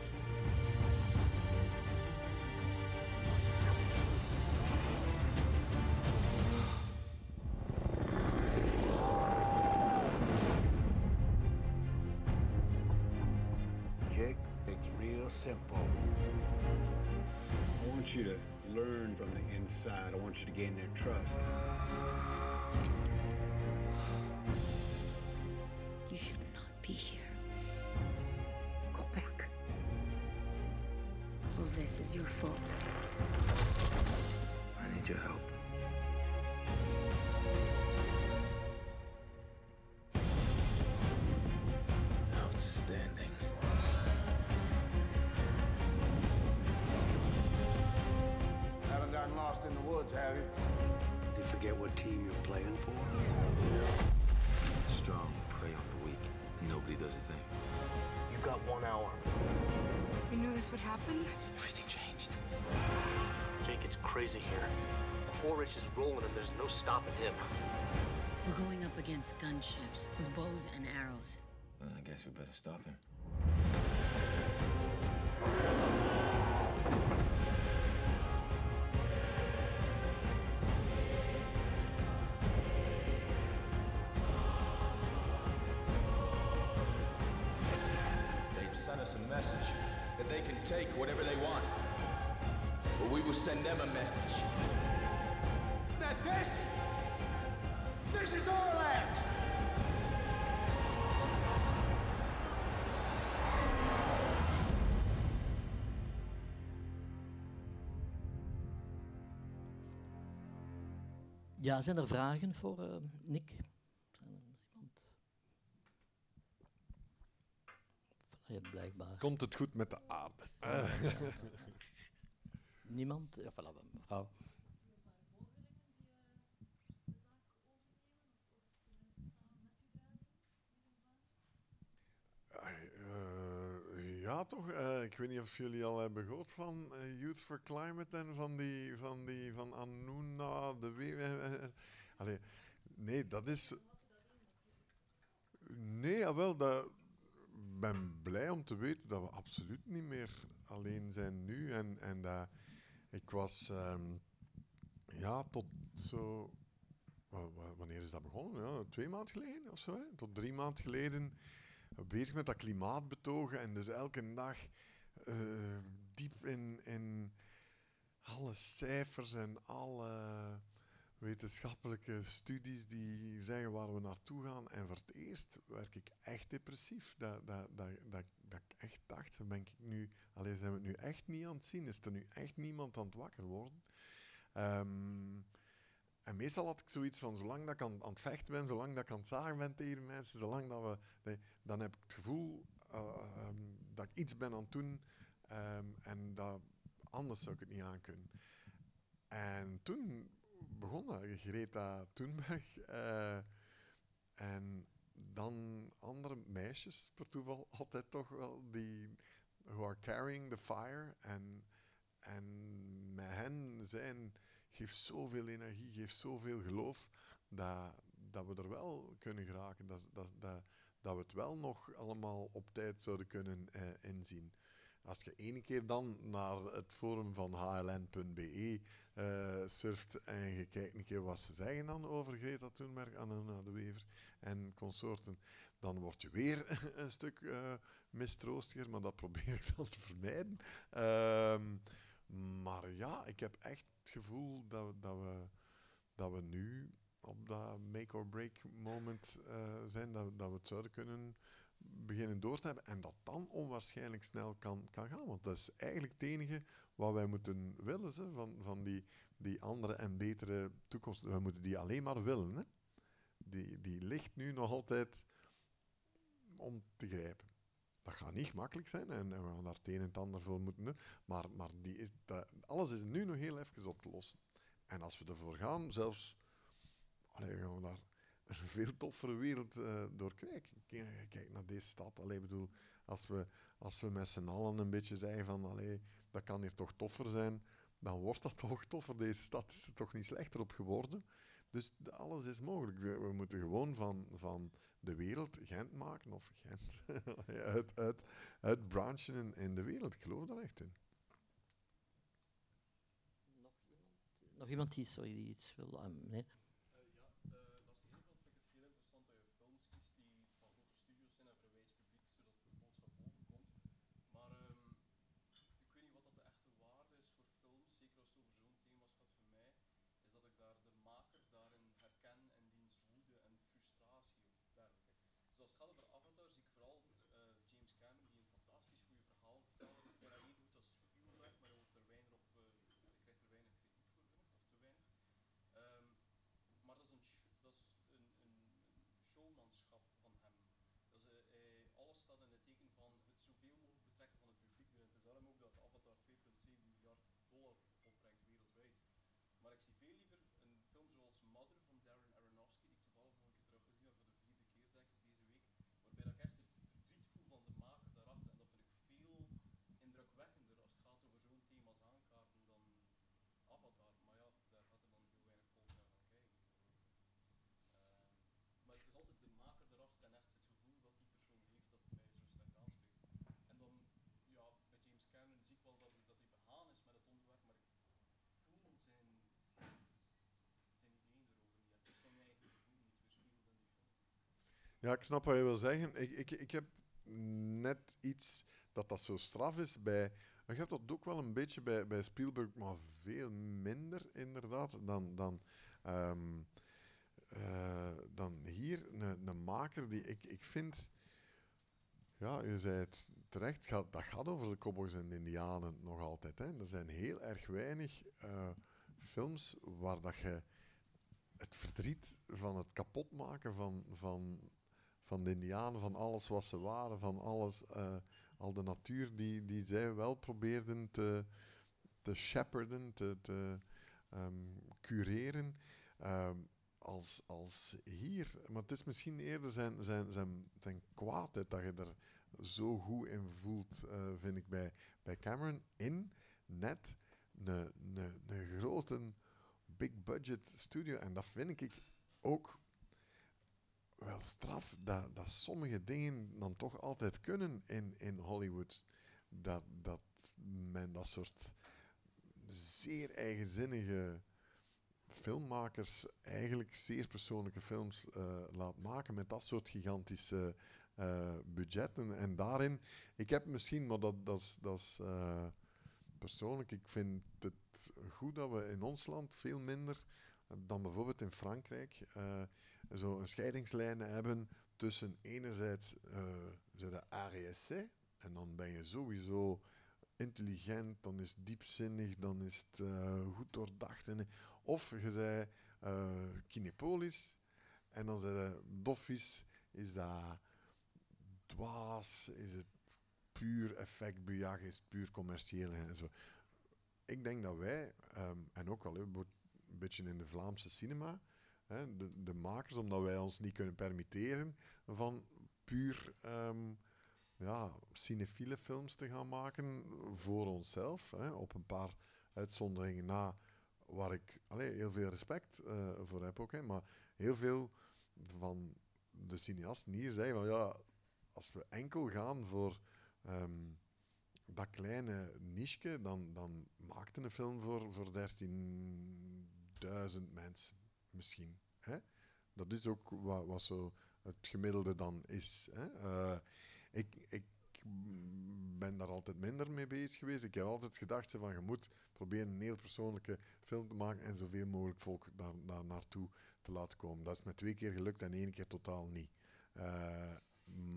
Simple. I want you to learn from the inside. I want you to gain their trust. You should not be here. Go back. All this is your fault. I need your help. Have you? Did you forget what team you're playing for? Strong prey on the weak, and nobody does a thing. You've got one hour. You knew this would happen? Everything changed. Jake, it's crazy here. Quaritch is rolling and there's no stopping him. We're going up against gunships with bows and arrows. Well, I guess we better stop him. Whatever they want. But we will send them a message. That this, this is our land! Ja, zijn er vragen voor uh, Nick? Zijn er iemand? Ja, blijkbaar. Komt het goed met de aarde? Niemand? Ja, voilà, mevrouw. Uh, ja, toch? Uh, ik weet niet of jullie al hebben gehoord van uh, Youth for Climate en van die van, die, van Anuna, de weer. Allee, nee, dat is. Nee, jawel, dat. Ben blij om te weten dat we absoluut niet meer alleen zijn nu. En, en dat ik was. Um, ja, tot zo. Wanneer is dat begonnen? Ja, twee maanden geleden of zo? Hè? Tot drie maanden geleden bezig met dat klimaatbetogen en dus elke dag uh, diep in, in alle cijfers en alle wetenschappelijke studies die zeggen waar we naartoe gaan. En voor het eerst werd ik echt depressief. Dat, dat, dat, dat, dat ik echt dacht, ben ik nu, alleen zijn we het nu echt niet aan het zien? Is er nu echt niemand aan het wakker worden? Um, en meestal had ik zoiets van, zolang dat ik aan, aan, het vechten ben, zolang dat ik aan het zagen ben tegen mensen, zolang dat we, dan heb ik het gevoel uh, um, dat ik iets ben aan het doen um, en dat anders zou ik het niet aankunnen. En toen begon dat, Greta Thunberg uh, en dan andere meisjes, per toeval, altijd toch wel, die who are carrying the fire en, en met hen zijn geeft zoveel energie, geeft zoveel geloof, dat, dat we er wel kunnen geraken. Dat, dat, dat, dat we het wel nog allemaal op tijd zouden kunnen eh, inzien. Als je ene keer dan naar het forum van hln.be uh, surft en je kijkt een keer wat ze zeggen dan over Greta Thunberg, Anna de Wever en consorten, dan word je weer een stuk uh, mistroostiger, maar dat probeer ik dan te vermijden. Uh, maar ja, ik heb echt het gevoel dat, dat, we, dat we nu op dat make-or-break moment uh, zijn, dat, dat we het zouden kunnen beginnen door te hebben en dat dan onwaarschijnlijk snel kan, gaan. Want dat is eigenlijk het enige wat wij moeten willen van, van die, die andere en betere toekomst. We moeten die alleen maar willen. Hè? Die, die ligt nu nog altijd om te grijpen. Dat gaat niet gemakkelijk zijn en, en we gaan daar het een en het ander voor moeten. Maar, maar die is, dat, alles is nu nog heel even op te lossen. En als we ervoor gaan, zelfs allee, gaan we daar een veel toffere wereld uh. Kijk naar deze stad. Allee, bedoel, als, we, als we met z'n allen een beetje zeggen van allee, dat kan hier toch toffer zijn, dan wordt dat toch toffer. Deze stad is er toch niet slechter op geworden. Dus alles is mogelijk. We, moeten gewoon van, van de wereld Gent maken, of Gent, uit, uit, uit branchen in, in de wereld. Ik geloof daar echt in. Nog iemand, nog iemand die, sorry, die iets wil? Um? ik zie veel liever een film zoals Mother van Ja, ik snap wat je wil zeggen. Ik, ik, ik heb net iets dat dat zo straf is bij... Je hebt dat ook wel een beetje bij, bij Spielberg, maar veel minder inderdaad dan, dan, um, uh, dan hier. Een, een maker die ik, ik vind... Ja, je zei het terecht, dat gaat over de cowboys en de indianen nog altijd. Hè. Er zijn heel erg weinig uh, films waar dat je het verdriet van het kapotmaken van, van van de Indianen, van alles wat ze waren, van alles, uh, al de natuur die, die zij wel probeerden te, te shepherden, te, te um, cureren. Um, als, als hier, maar het is misschien eerder zijn, zijn, zijn, zijn kwaadheid dat je er zo goed in voelt, uh, vind ik bij, bij Cameron. In net een grote big budget studio. En dat vind ik ook wel straf dat, dat sommige dingen dan toch altijd kunnen in, in Hollywood. Dat, dat men dat soort zeer eigenzinnige filmmakers eigenlijk zeer persoonlijke films uh, laat maken met dat soort gigantische uh, budgetten. En daarin, ik heb misschien, maar dat, dat is, dat is uh, persoonlijk, ik vind het goed dat we in ons land veel minder dan bijvoorbeeld in Frankrijk zo een scheidingslijn hebben tussen enerzijds uh, de ARSC, en dan ben je sowieso intelligent, dan is het diepzinnig, dan is het uh, goed doordacht. En, of je zei uh, Kinepolis, en dan zei je doffies, is dat dwaas, is het puur effectbejag, is het puur commercieel en zo. Ik denk dat wij, um, en ook al een beetje in de Vlaamse cinema, hè, de, de makers, omdat wij ons niet kunnen permitteren van puur um, ja, cinefiele films te gaan maken voor onszelf. Hè, op een paar uitzonderingen na, waar ik allee, heel veel respect uh, voor heb ook. Hè, maar heel veel van de cineasten hier zeggen van ja, als we enkel gaan voor um, dat kleine niche, dan, dan maakte een film voor, voor 13.000 mensen misschien. Hè? Dat is ook wat, zo het gemiddelde dan is. Hè? Uh, ik, ik ben daar altijd minder mee bezig geweest. Ik heb altijd gedacht van je moet proberen een heel persoonlijke film te maken en zoveel mogelijk volk daar, naartoe te laten komen. Dat is me twee keer gelukt en één keer totaal niet. Uh,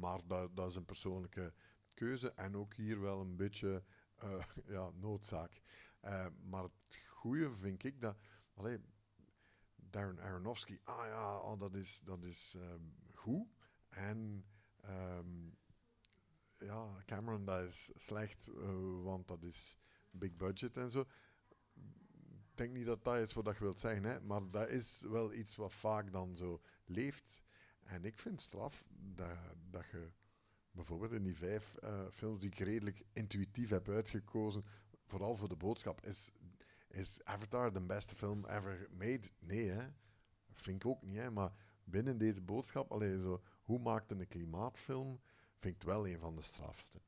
maar dat, dat is een persoonlijke keuze en ook hier wel een beetje uh, ja, noodzaak. Maar het goede vind ik dat. Allee, Darren Aronofsky, ah ja, oh, dat is, dat is um, goed. En um, ja, Cameron, dat is slecht, uh, want dat is big budget en zo. Ik denk niet dat dat is wat je wilt zeggen, hè, maar dat is wel iets wat vaak dan zo leeft. En ik vind straf dat, dat je bijvoorbeeld in die vijf uh, films die ik redelijk intuïtief heb uitgekozen, vooral voor de boodschap, is, is Avatar de beste film ever made? Nee, hè. Vind ik ook niet, hè. Maar binnen deze boodschap, alleen zo, hoe maakt een klimaatfilm, vind ik wel een van de strafste.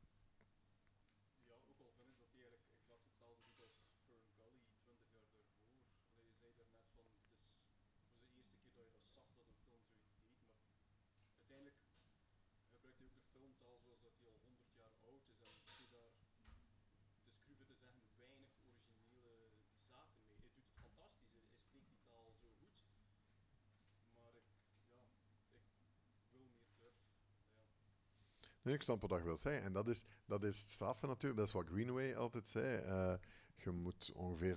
Ik snap wat je wil zeggen. En dat is, dat is straffen natuurlijk. Dat is wat Greenway altijd zei. Uh, je moet ongeveer...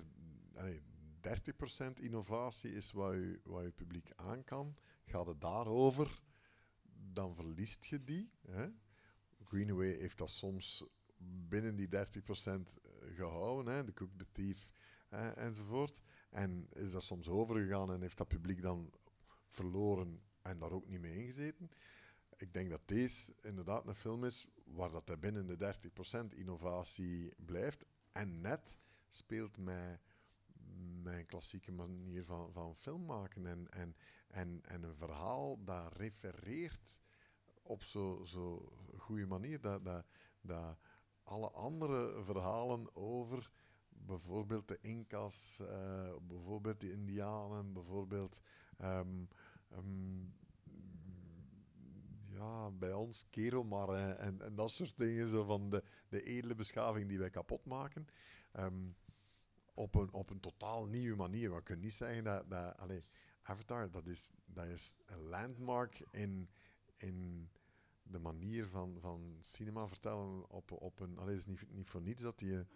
Allee, 30% innovatie is wat je, wat je publiek aan kan. Gaat het daarover, dan verliest je die. Hè? Greenaway heeft dat soms binnen die 30% gehouden. Hè? The Cook, The Thief enzovoort. En is dat soms overgegaan en heeft dat publiek dan verloren en daar ook niet mee ingezeten ik denk dat deze inderdaad een film is waar dat er binnen de 30% innovatie blijft. En net speelt met mijn klassieke manier van, van film maken. En, en, en, en een verhaal dat refereert op zo'n zo goede manier. Dat, dat, dat alle andere verhalen over bijvoorbeeld de Incas, uh, bijvoorbeeld de Indianen, bijvoorbeeld um, um, ja, bij ons kerel maar en, en dat soort dingen, zo van de, de edele beschaving die wij kapot maken. Um, op, een, op een totaal nieuwe manier. We kunnen niet zeggen dat, dat allez, Avatar, dat is, dat is een landmark in, in de manier van, van cinema vertellen op, op een... Allee, het is niet, niet voor niets dat hij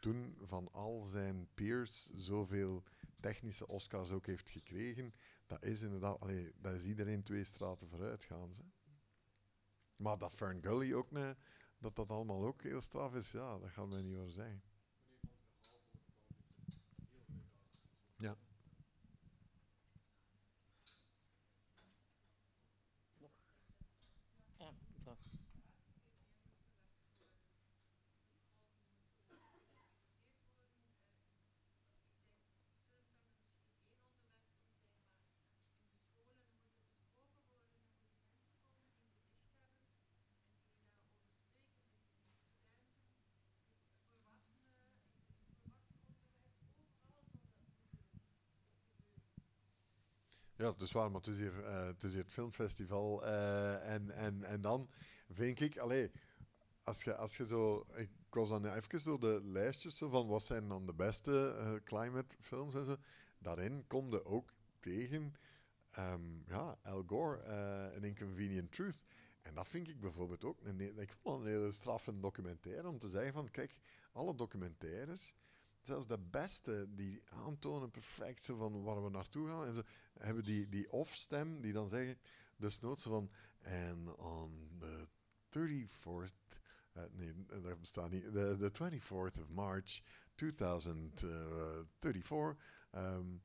toen van al zijn peers zoveel technische Oscars ook heeft gekregen. Dat is inderdaad... Allee, dat is iedereen twee straten vooruit gaan. Ze. Maar dat Fern Gully ook, nee, dat dat allemaal ook heel straf is, ja, dat gaan we niet over zeggen. Ja. Ja, het is waar, maar het is hier, uh, het, hier het filmfestival. Uh, en, en, en dan vind ik, allee, als je, als je zo. Ik was dan even door de lijstjes zo van wat zijn dan de beste uh, climate films en zo. Daarin kom je ook tegen um, ja, Al Gore, An Inconvenient Truth. En dat vind ik bijvoorbeeld ook een, ik vond een hele straffe documentaire om te zeggen van, kijk, alle documentaires zelfs de beste, die aantonen perfect van waar we naartoe gaan. En ze hebben die, die off-stem die dan zeggen, dus zo van, en on the 34th, uh, nee, dat bestaat niet, the, the 24th of March 2034, um,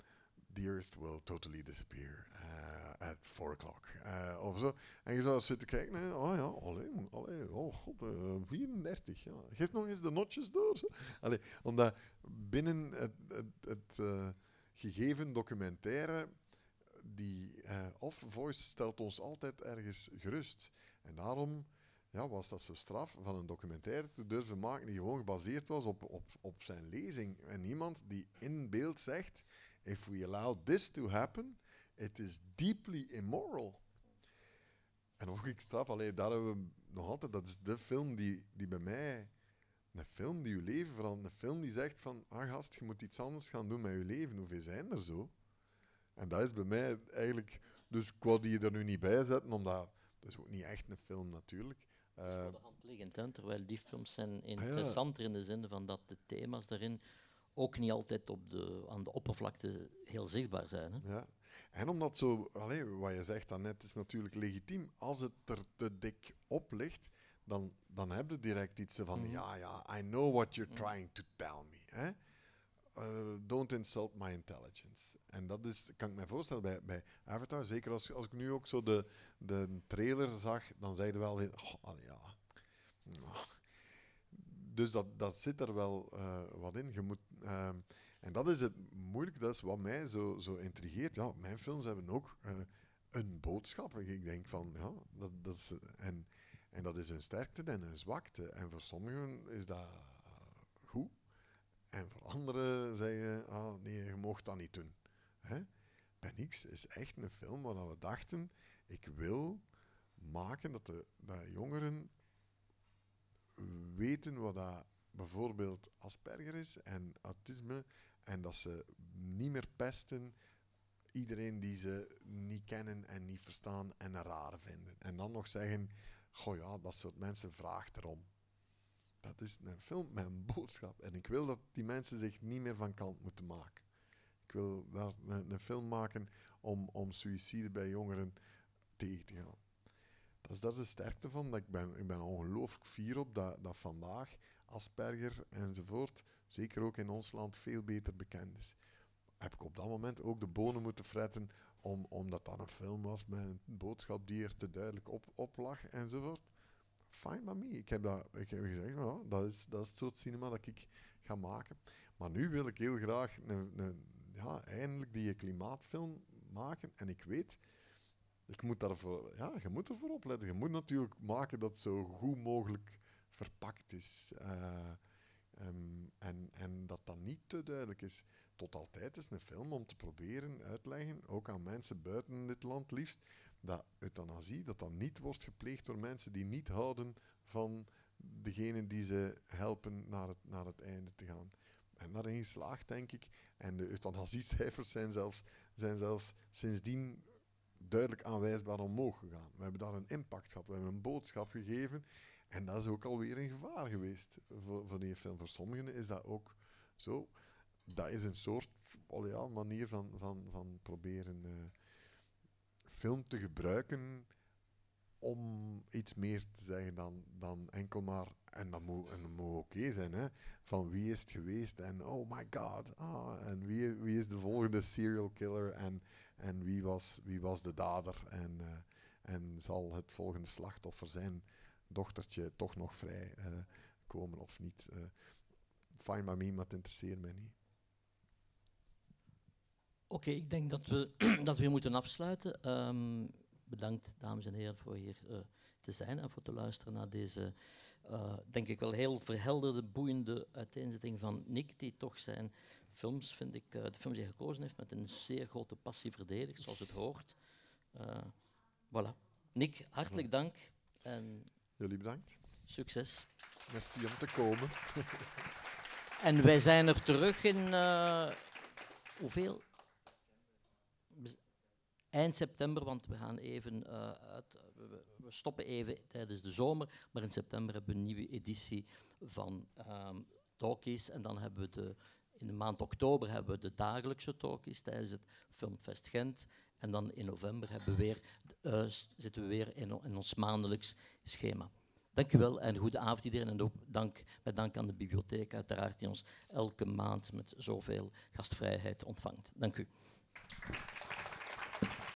the earth will totally disappear uh, at 4 o'clock. Uh, of zo. En je zou zitten kijken, oh ja, alleen, oh god, uh, 34. Ja. Geef nog eens de notjes door. Allee, omdat binnen het, het, uh, gegeven documentaire, die uh, off-voice stelt ons altijd ergens gerust. En daarom ja, was dat zo straf van een documentaire te durven maken die gewoon gebaseerd was op, op, op zijn lezing. En iemand die in beeld zegt, if we allow this to happen, it is deeply immoral. En of ik straf, alleen daar hebben we nog altijd, dat is de film die, die bij mij... Een film die je leven verandert. Een film die zegt van, ah gast, je moet iets anders gaan doen met je leven. Hoeveel zijn er zo? En dat is bij mij eigenlijk... Dus ik wou die er nu niet bij zetten, omdat... Dat is ook niet echt een film, natuurlijk. Uh, voor de hand liggend, hè? terwijl die films zijn interessanter in de zin van dat de thema's daarin ook niet altijd op de, aan de oppervlakte heel zichtbaar zijn. Hè? Ja. En omdat zo, allez, wat je zegt daarnet, is natuurlijk legitiem. Als het er te dik op ligt, dan, dan heb je direct iets van: mm. ja, ja, I know what you're mm. trying to tell me. Hè? Uh, don't insult my intelligence. En dat is, kan ik me voorstellen bij, bij Avatar. Zeker als, als ik nu ook zo de, de trailer zag, dan zei je wel: oh, ja. Nou. Dus dat, dat zit er wel uh, wat in. Je moet. Uh, en dat is het moeilijke, dat is wat mij zo, zo intrigeert. Ja, mijn films hebben ook uh, een boodschap. Ik denk van, ja, dat, dat is, en, en dat is een sterkte en een zwakte. En voor sommigen is dat goed. En voor anderen zeggen, ah, nee, je mocht dat niet doen. Hè? Is echt een film waar we dachten, ik wil maken dat, de, dat jongeren weten wat dat bijvoorbeeld Asperger is en autisme en dat ze niet meer pesten iedereen die ze niet kennen en niet verstaan en raar vinden. En dan nog zeggen, goh ja, dat soort mensen vraagt erom. Dat is een film met een boodschap. En ik wil dat die mensen zich niet meer van kant moeten maken. Ik wil daar een, een film maken om, om suïcide bij jongeren tegen te gaan. Dat is, de sterkte van. Dat ik, ben, ik ben ongelooflijk fier op dat, dat vandaag Asperger enzovoort, zeker ook in ons land, veel beter bekend is. Heb ik op dat moment ook de bonen moeten fretten, om, omdat dat een film was met een boodschap die er te duidelijk op, lag enzovoort. Fine by me. Ik heb, dat, ik heb gezegd, dat, is, dat het soort cinema dat ik ga maken. Maar nu wil ik heel graag een, ja, eindelijk die klimaatfilm maken. En ik weet, ik moet daarvoor, ja, je moet ervoor opletten. Je moet natuurlijk maken dat het zo goed mogelijk verpakt is. Uh, um, en, en dat dat niet te duidelijk is. Tot altijd is een film om te proberen uitleggen, ook aan mensen buiten dit land liefst, dat euthanasie dat dan niet wordt gepleegd door mensen die niet houden van degene die ze helpen naar het, naar het einde te gaan. En daarin geslaagd, denk ik. En de euthanasiecijfers zijn zelfs, zijn zelfs sindsdien duidelijk aanwijsbaar omhoog gegaan. We hebben daar een impact gehad, we hebben een boodschap gegeven. En dat is ook alweer een gevaar geweest voor, voor die film. Voor sommigen is dat ook zo. Dat is een soort oh ja, manier van, van, van proberen uh, film te gebruiken om iets meer te zeggen dan, dan enkel maar, en dat moet, moet oké zijn, hè, van wie is het geweest en oh my god, ah, en wie, wie is de volgende serial killer en, en wie, was, wie was de dader en, uh, en zal het volgende slachtoffer zijn dochtertje toch nog vrij uh, komen of niet. Uh, fine by me, maar het interesseert mij niet. Oké, ik denk dat we, dat we moeten afsluiten. Um, bedankt, dames en heren, voor hier uh, te zijn en voor te luisteren naar deze, denk ik wel heel verhelderde, boeiende uiteenzetting van Nick, die toch zijn films, vind ik, de films die hij gekozen heeft, met een zeer grote passie verdedigt, zoals het hoort. voilà. Nick, hartelijk dank. En Jullie bedankt. Succes. Merci om te komen. en wij zijn er terug in uh, hoeveel? Eind september, want we gaan even uh, uit, we, we, stoppen even tijdens de zomer, maar in september hebben we een nieuwe editie van um, Talkies en dan hebben we de in de maand oktober hebben we de dagelijkse talkies tijdens het Filmfest Gent. En dan in november we weer, uh, zitten we weer in, in, ons maandelijks schema. Dank u wel en goede avond iedereen. En ook dank, met dank aan de bibliotheek uiteraard die ons elke maand met zoveel gastvrijheid ontvangt. Dank u.